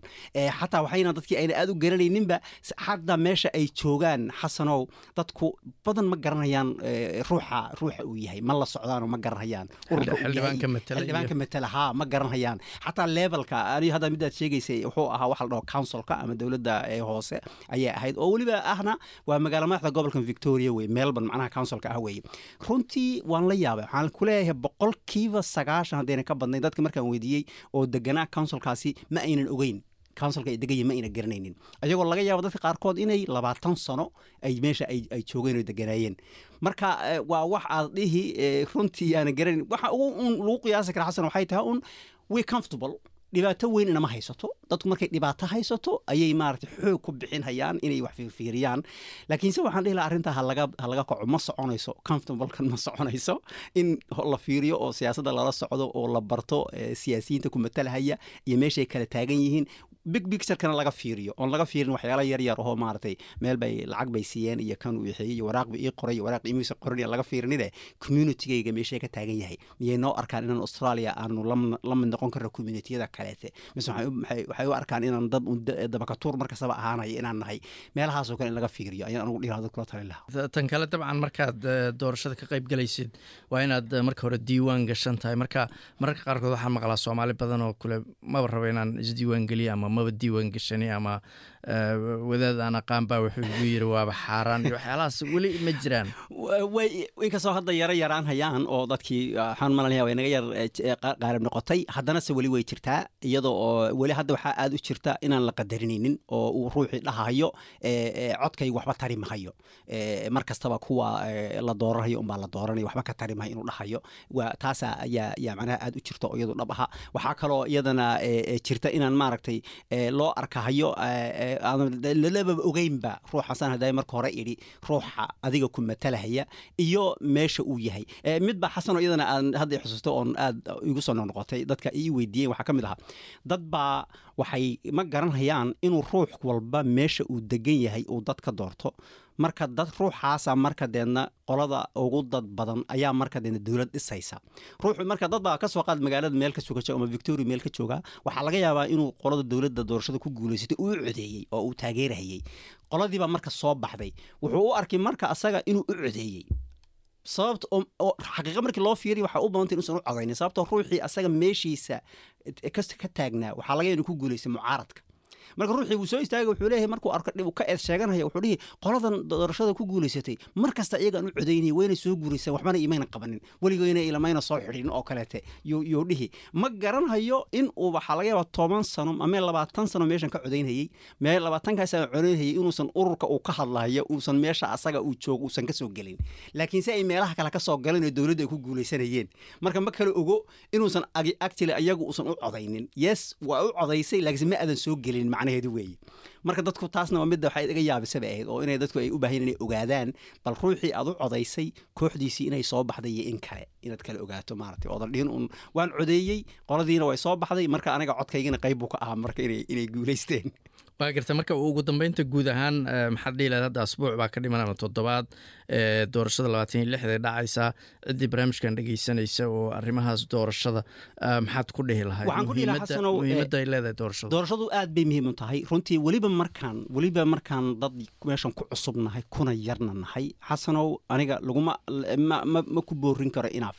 Xataa waxayna dadkii ayna aad u garanayninba xataa meesha ay joogaan xasanow dadku badan ma garanayaan ruuxa ruuxa uu yahay. Ma la socdaanoo ma garanayaan. Xildhibaanka matala haa ma garanayaan. Xataa levelka ani hadda midaad sheegaysay wuxuu ahaa waxa la dhaho councilka ama dowladda hoose ayay ahayd. Oo weliba ahna waa magaala madaxda gobolka victoria wey melbourne macnaha councilka ah weye runtii waan la yaabay waxaan ku leeyahay boqolkiiba sagaashan haddayna ka badnayn. Dadka markaan weydiiyey oo deganaa councilkaasi ma aynan ogeyn. Councilka ay degaya ma ayna garanaynin. Ayagoo laga yaabo dadka qaarkood inay labaatan sano ay meesha ay joogeen oo deganaayeen marka waa wax aad dhihi runtii aana garanayn waxa ugu lagu qiyaasi kara xasan waxay tahay un we comfortable dhibaato weyn inama haysato. Dadku markay dhibaato haysato ayay maarata xoog ku bixinhayaan inay wax fiirfiiriyaan laakiinse waxaan dhihi laha arrintaa halaga kaco ma soconayso comfortablekan ma soconayso in la fiiriyo oo siyaasadda lala socdo oo la barto siyaasiyiinta ku matalahaya iyo meeshay kala taagan yihiin big picturekana laga fiiriyo oon laga fiirin waxyaala yar yar oo maaragtay meel lacag bay siiyeen iyo kan uu ixeeyey iyo waraaq ii qoray iyo waraaq imiisa qoran laga fiirinide communitygayga meeshay ka taagan yahay. Miyay noo arkaan inaan australia aanu la mid noqon karno communitiyada kaleete? Mise waxay u arkaan inaan dad dabakatuur markastaba ahaanayo inaan nahay. Meelahaasoo kale in laga fiiriyo ayaan anugu dhihi kula talin lahaa. Tan kale dabcan markaad doorashada ka qayb galaysid waa inaad marka hore diiwaan gashan tahay. Marka mararka qaarkood waxaan maqlaa soomaali badan oo kule maba rabo inaan isdiiwaan geliyo ama maba diiwaan gashani ama wadaad aan aqaan baa wuxuu igu yiri waaba xaaraan iyo waxyaalahaas weli ma jiraan. Way inkastoo hadda yaro yaraan hayaan oo dadkii waxaan malanaya way naga yar qaarib noqotay. Haddana weli way jirtaa iyadoo oo weli hadda waxaa aad u jirta inaan la qadarinaynin oo uu ruuxii dhahayo codkay waxba tari mahayo. Mar kuwa la dooranayo unbaa la dooranaya waxba ka tari mahayo inuu dhahayo. Waa taasa ayaa yaa macnaha aad u jirta oo iyadu dhab aha. Waxaa kaloo iyadana jirta inaan maaragtay loo arkahayo lalaba ogeynba ruuxasan hadday marka hore idhi ruuxa adiga ku matalahaya iyo meesha uu yahay. Midba xasanoo iyadana aan hadda xusuusto oon aad igu soo noqnoqotay dadka ii weydiiyeen waxaa ka mid ahaa dad baa waxay ma garanhayaan inuu ruux walba meesha uu degan yahay uu dad ka doorto marka dad ruuxaasa marka deedna qolada ugu dad badan ayaa marka deedna dowlad dhisaysa. Ruuxu marka dad baa ka soo qaad magaalada meel ka sugaja ama victoria meel ka jooga waxaa laga yaabaa inuu qolada dowladda doorashada ku guulaysatay uu codeeyey oo uu taageerahayey qoladiibaa marka soo baxday. Wuxuu u arkay marka asaga inuu u codeeyey sababta oo xaqiiqa markii loo fiiriy waxaa u badantay inuusan u codaynin sababtoo ruuxii asaga meeshiisa ka taagnaa waxaa laga inuu ku guulaystay mucaaradka marka ruuxii wuu soo istaagay wuxuu leeyahay markuu arko dhib ka eed sheeganaya wuxuu dhihi qoladan doorashada ku guulaysatay mar kasta iyagaan u codaynaya wayna soo guuraysaan waxbana imayna qabanin. Weligoyna ilamayna soo xidhin oo kaleete yuu dhihi. Ma garanhayo in uu waxaa laga yaaba toban sano ama labaatan sano meeshan ka codaynhayey mee labaatankaas codaynhayay inuusan ururka uu ka hadlayo uusan meesha asaga uu joogo uusan ka soo gelin. Laakiin ay meelaha kale ka soo galeen oo dowladda ay ku guulaysanayeen marka ma kale ogo inuusan actually ayagu uusan u codaynin. Yes waa u codaysay laakiinse ma aadan soo gelin macnaheedu weeye marka dadku taasna waa midda waxay iga yaabisaba ahayd oo inay dadku ay u baahan inay ogaadaan bal ruuxii aad u codaysay kooxdiisii inay soo baxday iyo in kale inaad kale ogaato maaragtay. Oodan dhihin un waan codeeyey qoladiina way soo baxday marka aniga codkaygina qayb buu ka ahaa marka inay guulaysteen. Waa garta marka ugu dambeynta guud ahaan maxaad dhihi lahayd asbuuc baa ka dhiman ama toddobaad doorashada labaatan iyo lixda dhacaysa ciddii barnaamijkan dhegeysanaysa oo arrimahaas doorashada maxaad ku dhihi lahayd muhiimadda ay leedahay doorashadu? doorashadu aad bay muhiim u tahay. Runtii weliba markaan weliba markaan dad meeshan ku cusub nahay kuna yarna nahay xasanow aniga laguma ma ku boorin karo inaaf.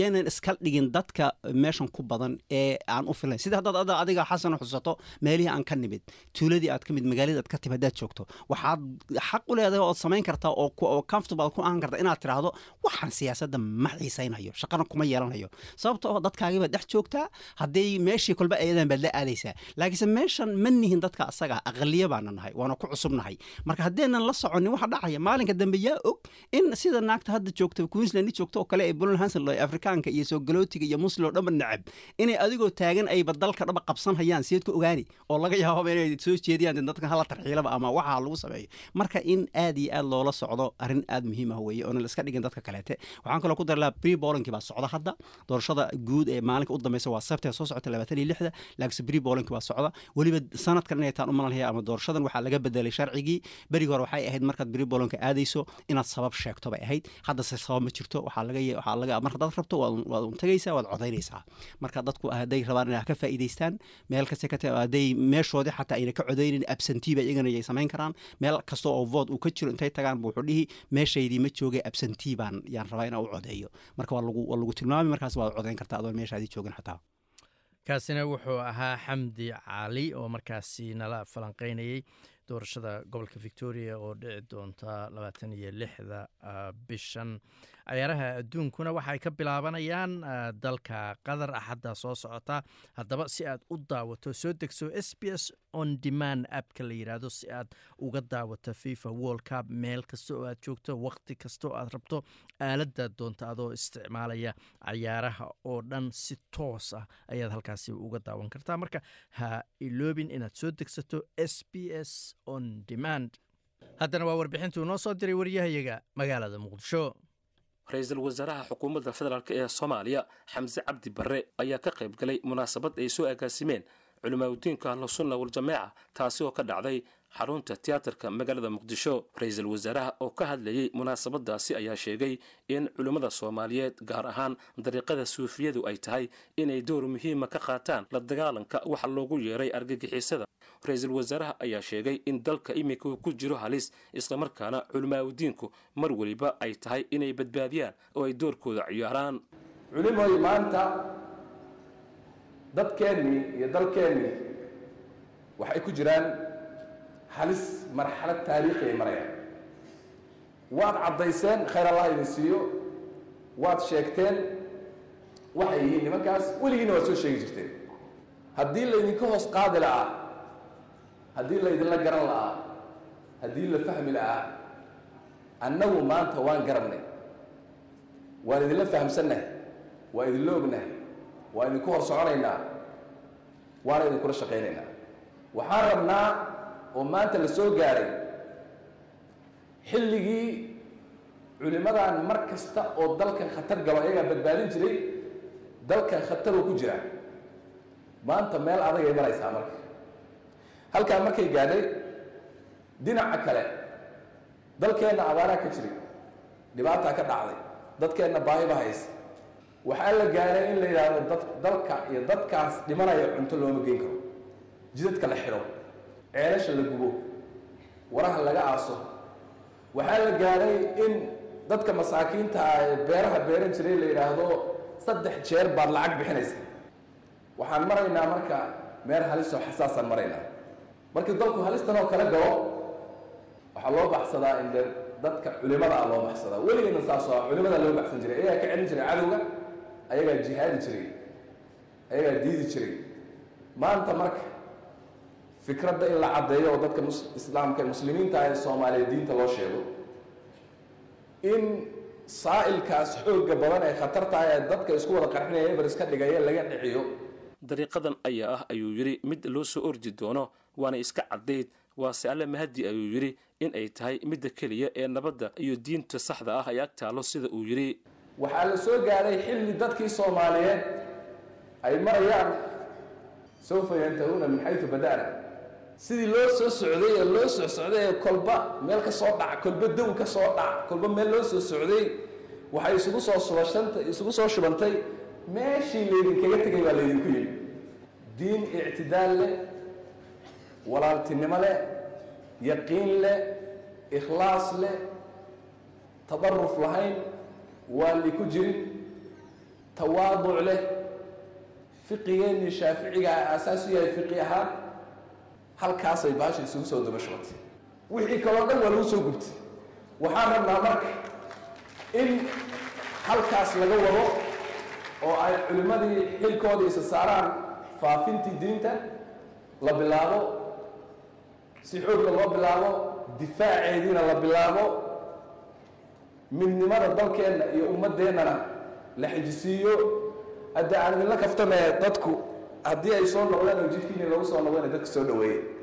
Yaanan iska dhigin dadka meeshan ku badan ee aan u filayn sida haddaad adiga xasano xusato meelihii aan ka nimid tuuladii aad ka mid magaaladii aad ka timi haddaad joogto waxaad xaq u leedahay ood samayn kartaa oo comfortable ku ahan karta inaad tiraahdo waxaan siyaasadda ma xiisaynayo shaqana kuma yeelanayo. Sababta oo baad dhex joogtaa hadday meeshii kolba ayadan baad la aadaysaa. Laakiinse meeshan ma nihin dadka asaga ah, aqaliya baana nahay waana ku cusubnahay marka haddeenan la soconin waxa dhacaya maalinka dambe yaa og in sida naagta hadda joogta queensland joogto oo kale ee bulan afrikaanka iyo soogalotiga iyo muslim oo dhanba necab inay adigoo taagan ayba dalka dhaba qabsan hayaan sideed ku ogaani oo laga yaababa inay soo jeediyaan dadkan hala tarxiilaba ama waxaa lagu sameeyo. Marka in aad iyo aad loola socdo arrin aad muhiim ah weeye oona la iska dhigin dadka kaleete. Waxaan kaloo ku dari lahaa pre bolinkii baa socda hadda. Doorashada guud ee maalinka u dambeysa waa sabtee soo socota labaatan iyo lixda laakiinse pre bolinkii baa socda. Weliba sanadkan inay taan u malanaya ama doorashadan waxaa laga bedelay sharcigii. Berigi hore waxay ahayd markaad pre bolinka aadayso inaad sabab sheegto bay ahayd. Haddase sabab ma jirto waxaa laga waxaa laga marka dad rabto waad un tegaysaa waad codaynaysaa. Marka dadku hadday rabaan inay ka faa'iidaystaan meel kasta ka ta- hadday meeshoodii xataa ayna ka codaynin absentee ba iyagana yay samayn karaan. Meel kasta oo vote uu ka jiro intay tagaan buu wuxuu dhihi meeshaydii ma joogay absentee baan yaan rabaa inaan u codeeyo. Marka waa lagu waa lagu tilmaami markaas waad codayn kartaa adoon meeshaadii joogin xataa. Kaasina wuxuu ahaa xamdi cali oo markaasi nala falanqeynayey doorashada gobolka victoria oo dhici doonta labaatan iyo lixda ah, bishan cayaaraha adduunkuna waxay ka bilaabanayaan ah, dalka qatar axadda soo socota. Haddaba si aad u daawato soo degso s b s on demand appka la yidhaahdo si aad uga daawato fifa world cup meel kasta oo aad joogto waqti kasta oo aad rabto aaladda doonta adoo isticmaalaya cayaaraha oo dhan si toos ah ayaad halkaasi uga daawan kartaa. Marka ha iloobin inaad soo degsato s b s on demand. Haddana waa warbixintuu noo soo diray waryahayaga magaalada muqdisho ra'iisul wasaaraha xukuumadda federaalk ee soomaaliya xamse cabdi barre ayaa ka qayb galay munaasabad ay soo agaasimeen culimaaudiinka ahlusunna waljameeca taasi oo ka dhacday xarunta tiyaatarka magaalada muqdisho ra'iisul wasaaraha oo ka hadlayey munaasabadaasi ayaa sheegay in culimmada soomaaliyeed gaar ahaan dariiqada suufiyadu ay tahay inay door muhiima ka qaataan la dagaalanka waxa loogu yeeray argagixisada. ra'iisul wasaaraha ayaa sheegay in dalka iminka uu ku jiro halis islamarkaana culimaaudiinku mar weliba ay tahay inay badbaadiyaan oo ay doorkooda ciyaaraan. Culimooy maanta dadkeennii iyo dalkeennii waxay ku jiraan halis marxalad taariikhi ay marayaan. Waad caddayseen khayr allah idin siiyo. Waad sheegteen waxay yihiin nimankaas weligiina waad soo sheegi jirteen. Haddii laydinka hoos qaadi la'aa haddii laydinla garan la'aa haddii la fahmi la'aa annagu maanta waan garannay. Waan idinla fahamsannahay waa idinla ognahay waa idinku hor soconaynaa waana idinkula shaqaynaynaa. Waxaan rabnaa oo maanta la soo gaaray xilligii culimmadan mar kasta oo dalkan khatar galo ayagaa badbaadin jiray dalkan khataroo ku jira maanta meel adagay maraysaa marka. Halkaa markay gaadhay dhinaca kale dalkeenna abaaraa ka jiray dhibaataa ka dhacday dadkeenna baahiba haysa. Waxaa la gaaray in la yidhaahdo dad dalka iyo dadkaas dhimanaya cunto looma geyn karo jidadka la xidho ceelasha la gubo waraha laga aaso. Waxaa la gaaray in dadka masaakiinta ah ee beeraha beeran jiray la yidhaahdo saddex jeer baad lacag bixinaysa. Waxaan maraynaa marka meel halisoo xasaasaan maraynaa. Markii dalku halistan oo kale galo waxaa loo baxsadaa in de dadka culimada ah loo baxsadaa. Weligeedna saasoo ah culimadaa loo baxsan jiray. Ayagaa ka celin jiray cadowga ayagaa jihaadi jiray ayagaa diidi jiray. Maanta marka fikradda in la caddeeyo oo dadka islaamka muslimiinta ah ee soomaaliya diinta loo sheego in saa'ilkaas xoogga badan ee khatarta ah ee dadka isku wada qarxinaya eber iska dhigaya laga dhiciyo. Dariiqadan ayaa ah ayuu yidhi mid loo soo ordi doono waana iska caddayd waase alle mahadi ayuu yidhi in ay tahay midda keliya ee nabadda iyo diinta saxda ah ay ag taalo sida uu yidhi waxaa la soo gaaray xilli dadkii soomaaliyeed ay marayaan sawfa yantahuuna min xaysu bada'na sidii loo soo socday ee loo soo socday ee kolba meel ka soo dhac kolba dow ka soo dhac kolba meel loo soo socday waxay isugu soo subashantay isugu soo shubantay meeshii laydinkaga tegay baa laydinku yidhi. Diin ictidaal leh walaaltinimo leh yaqiin leh ikhlaas leh tabaruf lahayn waali ku jirin. Tawaaduc leh fiqigeennii shaaficiga aasaas u yahay fiqi ahaan halkaasay baasha isugu soo daba shubatay wixii kaloo dhan waa lagu soo gubtay. Waxaan rabnaa marka in halkaas laga wado oo ay culimmadii xilkooda isa saaraan faafintii diinta la bilaabo si xoogla loo bilaabo difaaceediina la bilaabo midnimada dalkeenna iyo ummaddeennana la xijisiiyo hadda aan idinla kaftamee dadku haddii ay soo noqdeen oo jidkiini lagu soo noqdeen dadka soo dhaweeyeen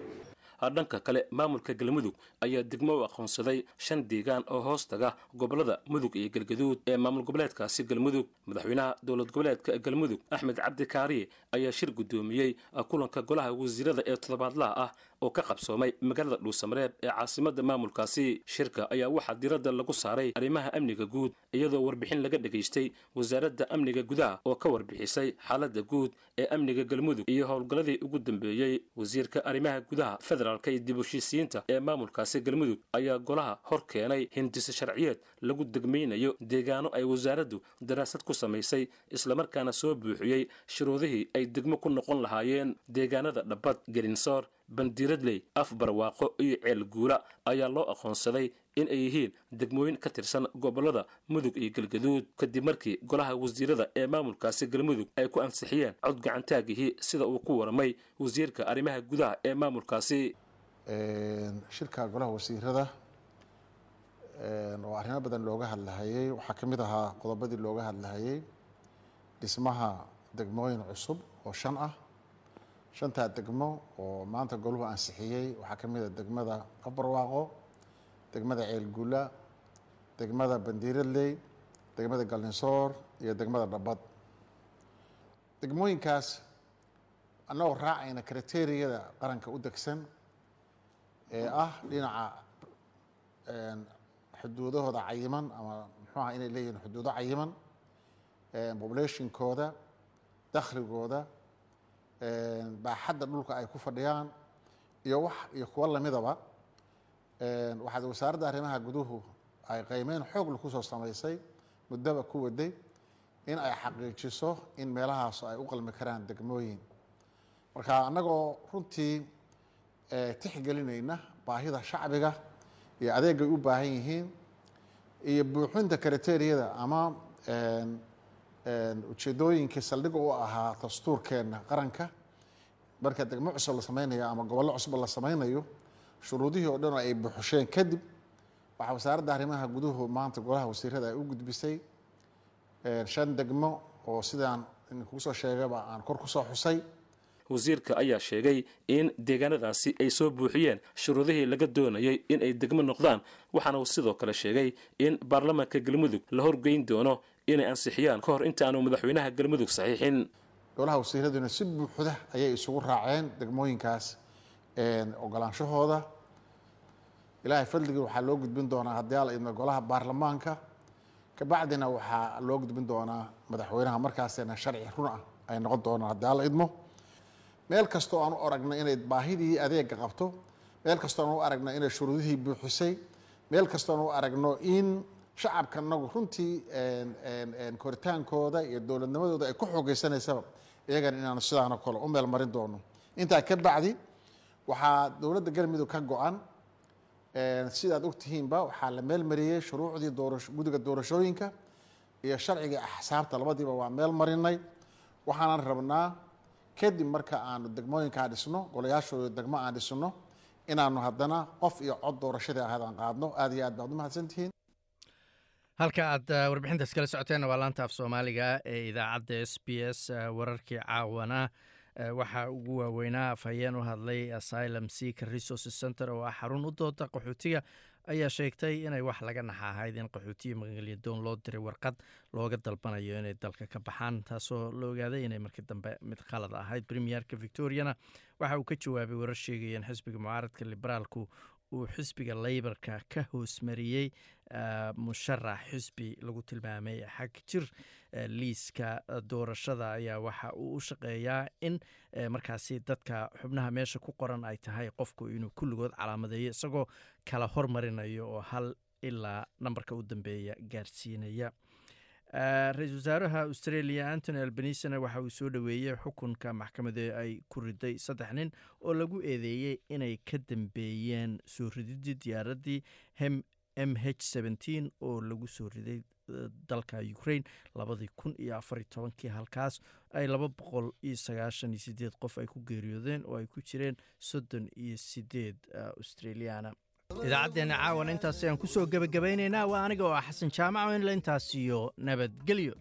dhanka kale maamulka galmudug ayaa degmo u aqoonsaday shan deegaan oo hoos taga gobollada mudug iyo galgaduud. Ee maamul goboleedkaasi galmudug madaxweynaha dowlad goboleedka galmudug axmed cabdi kaariye ayaa shir guddoomiyey kulanka golaha wasiirada ee toddobaadlaha ah oo ka qabsoomay magaalada dhuusamareeb ee caasimada maamulkaasi. Shirka ayaa waxaa diradda lagu saaray arrimaha amniga guud iyadoo warbixin laga dhegaystay wasaaradda amniga gudaha oo ka warbixisay xaaladda guud ee amniga galmudug iyo howlgalladii ugu dambeeyey wasiirka arrimaha gudaha federaalka iyo dib heshiisiyiinta ee maamulkaasi galmudug ayaa golaha hor keenay hindise sharciyeed lagu degmaynayo deegaano ay wasaaraddu daraasad ku samaysay islamarkaana soo buuxiyey shuruudihii ay degmo ku noqon lahaayeen deegaanada dhabbad gelinsoor bandiiradley af barwaaqo iyo ceel guula ayaa loo aqoonsaday in ay yihiin degmooyin ka tirsan gobollada mudug iyo galgaduud. Kadib markii golaha wasiirada ee maamulkaasi galmudug ay ku ansixiyeen cod gacantaagihii sida uu ku waramay wasiirka arrimaha gudaha ee maamulkaasi. Shirka golaha wasiirada oo arrimo badan looga hadlahayey waxaa ka mid ahaa qodobadii looga hadlahayey dhismaha degmooyin cusub oo shan ah shantaa degmo oo maanta goluhu ansixiyey waxaa ka mid a degmada qabarwaaqo degmada ceelgula degmada bandiiradley degmada galninsoor iyo degmada dhabbad degmooyinkaas annagoo raacayna kriteriyada qaranka u degsan ee ah dhinaca xuduudahooda cayiman ama muxuu aha inay leeyihiin xuduudo cayiman populationkooda dakhligooda baaxadda dhulka ay ku fadhiyaan iyo wax iyo kuwo lamidaba waxaad wasaaradda arrimaha guduhu ay qiimeyn xoogla ku soo samaysay muddaba ku waday in ay xaqiijiso in meelahaas ay u qalmi karaan degmooyin. Marka annagoo runtii tixgelinayna baahida shacbiga iyo adeegay u baahan yihiin iyo buuxinta kriteriyada ama ujeedooyinkii saldhiga u ahaa dastuurkeenna qaranka marka degmo cusub la samaynayo ama gobollo cusub la samaynayo shuruudihii oo dhan oo ay buuxusheen kadib waxaa wasaaradda arrimaha guduhu maanta golaha wasiirada ay u gudbisay shan degmo oo sidaan kugu soo sheegaba aan kor ku soo xusay wasiirka ayaa sheegay in deegaanadaasi ay soo buuxiyeen shuruudihii laga doonayay in ay degmo noqdaan waxaana uu sidoo kale sheegay in baarlamaanka galmudug la horgeyn doono inay ansixiyaan ka hor intaanu madaxweynaha galmudug saxiixin. Golaha wasiiraduna si buuxda ayay isugu raaceen degmooyinkaas ogolaanshahooda ilaahay fadligii waxaa loo gudbin doonaa haddii ala idmo golaha baarlamaanka. Kabacdina waxaa loo gudbin doonaa madaxweynaha markaasina sharci run ah ay noqon doonaan haddii ala idmo meel kastoo aan u aragno inay baahidii adeega qabto meel kastoo aan u aragno inay shuruudihii buuxisay meel kastoo aan u aragno in shacabka nagu runtii koritaankooda iyo dowladnimadooda ay ku xoogeysanaysaba iyagana inaanu sidaano kale u meel marin doono. Intaa ka bacdi waxaa dowladda galmudug ka go-an sidaad ogtihiinba waxaa la meel mariyey shuruucdii guddiga doorashooyinka iyo sharcigii axsaabta labadiiba waa meel marinay. Waxaanan rabnaa kadib marka aanu degmooyinkaa dhisno golayaashooda degmo aan dhisno inaanu haddana qof iyo cod doorashadii ahayd aan qaadno. Aad iyo aad baad u mahadsantihiin. Halka aad warbixintaas kala socoteenna waa laanta af soomaaliga ee idaacadda s b s wararkii caawana. Waxaa ugu waaweynaa afhayeen u hadlay asylum seeker resources center oo ah xarun u dooda qaxootiga ayaa sheegtay inay wax laga naxa ahayd in qaxootiya magalyadoon loo diray warqad looga dalbanayo inay dalka ka baxaan taasoo la ogaaday inay markii dambe mid qalad ahayd. Premierka victoriana waxa uu ka jawaabay warar sheegaya in xisbiga mucaaradka liberaalku uu xisbiga leybarka ka hoosmariyey musharax xisbi lagu tilmaamay xag jir liiska doorashada ayaa waxa uu u shaqeeyaa in markaasi dadka xubnaha meesha ku qoran ay tahay qofku inuu kulligood calaamadeeyo isagoo kala hormarinayo oo hal ilaa nambarka u dambeeya gaarsiinaya. Ra'iisul wasaaraha australia antony albanisana waxa uu soo dhoweeyey xukunka maxkamadee ay ku riday saddex nin oo lagu eedeeyey inay ka dambeeyeen soo rididii diyaaraddii m h oo lagu soo riday dalka ukraine labadii kun iyo afariy tobankii halkaas ay laba boqol iyo sagaashan iyo sideed qof ay ku geeriyoodeen oo ay ku jireen soddon iyo sideed australiana idaacaddeena caawana intaas ayaan ku soo gebagabaynaynaa waa aniga oo ah xasan jaamac inla intaas iyo nabadgelyo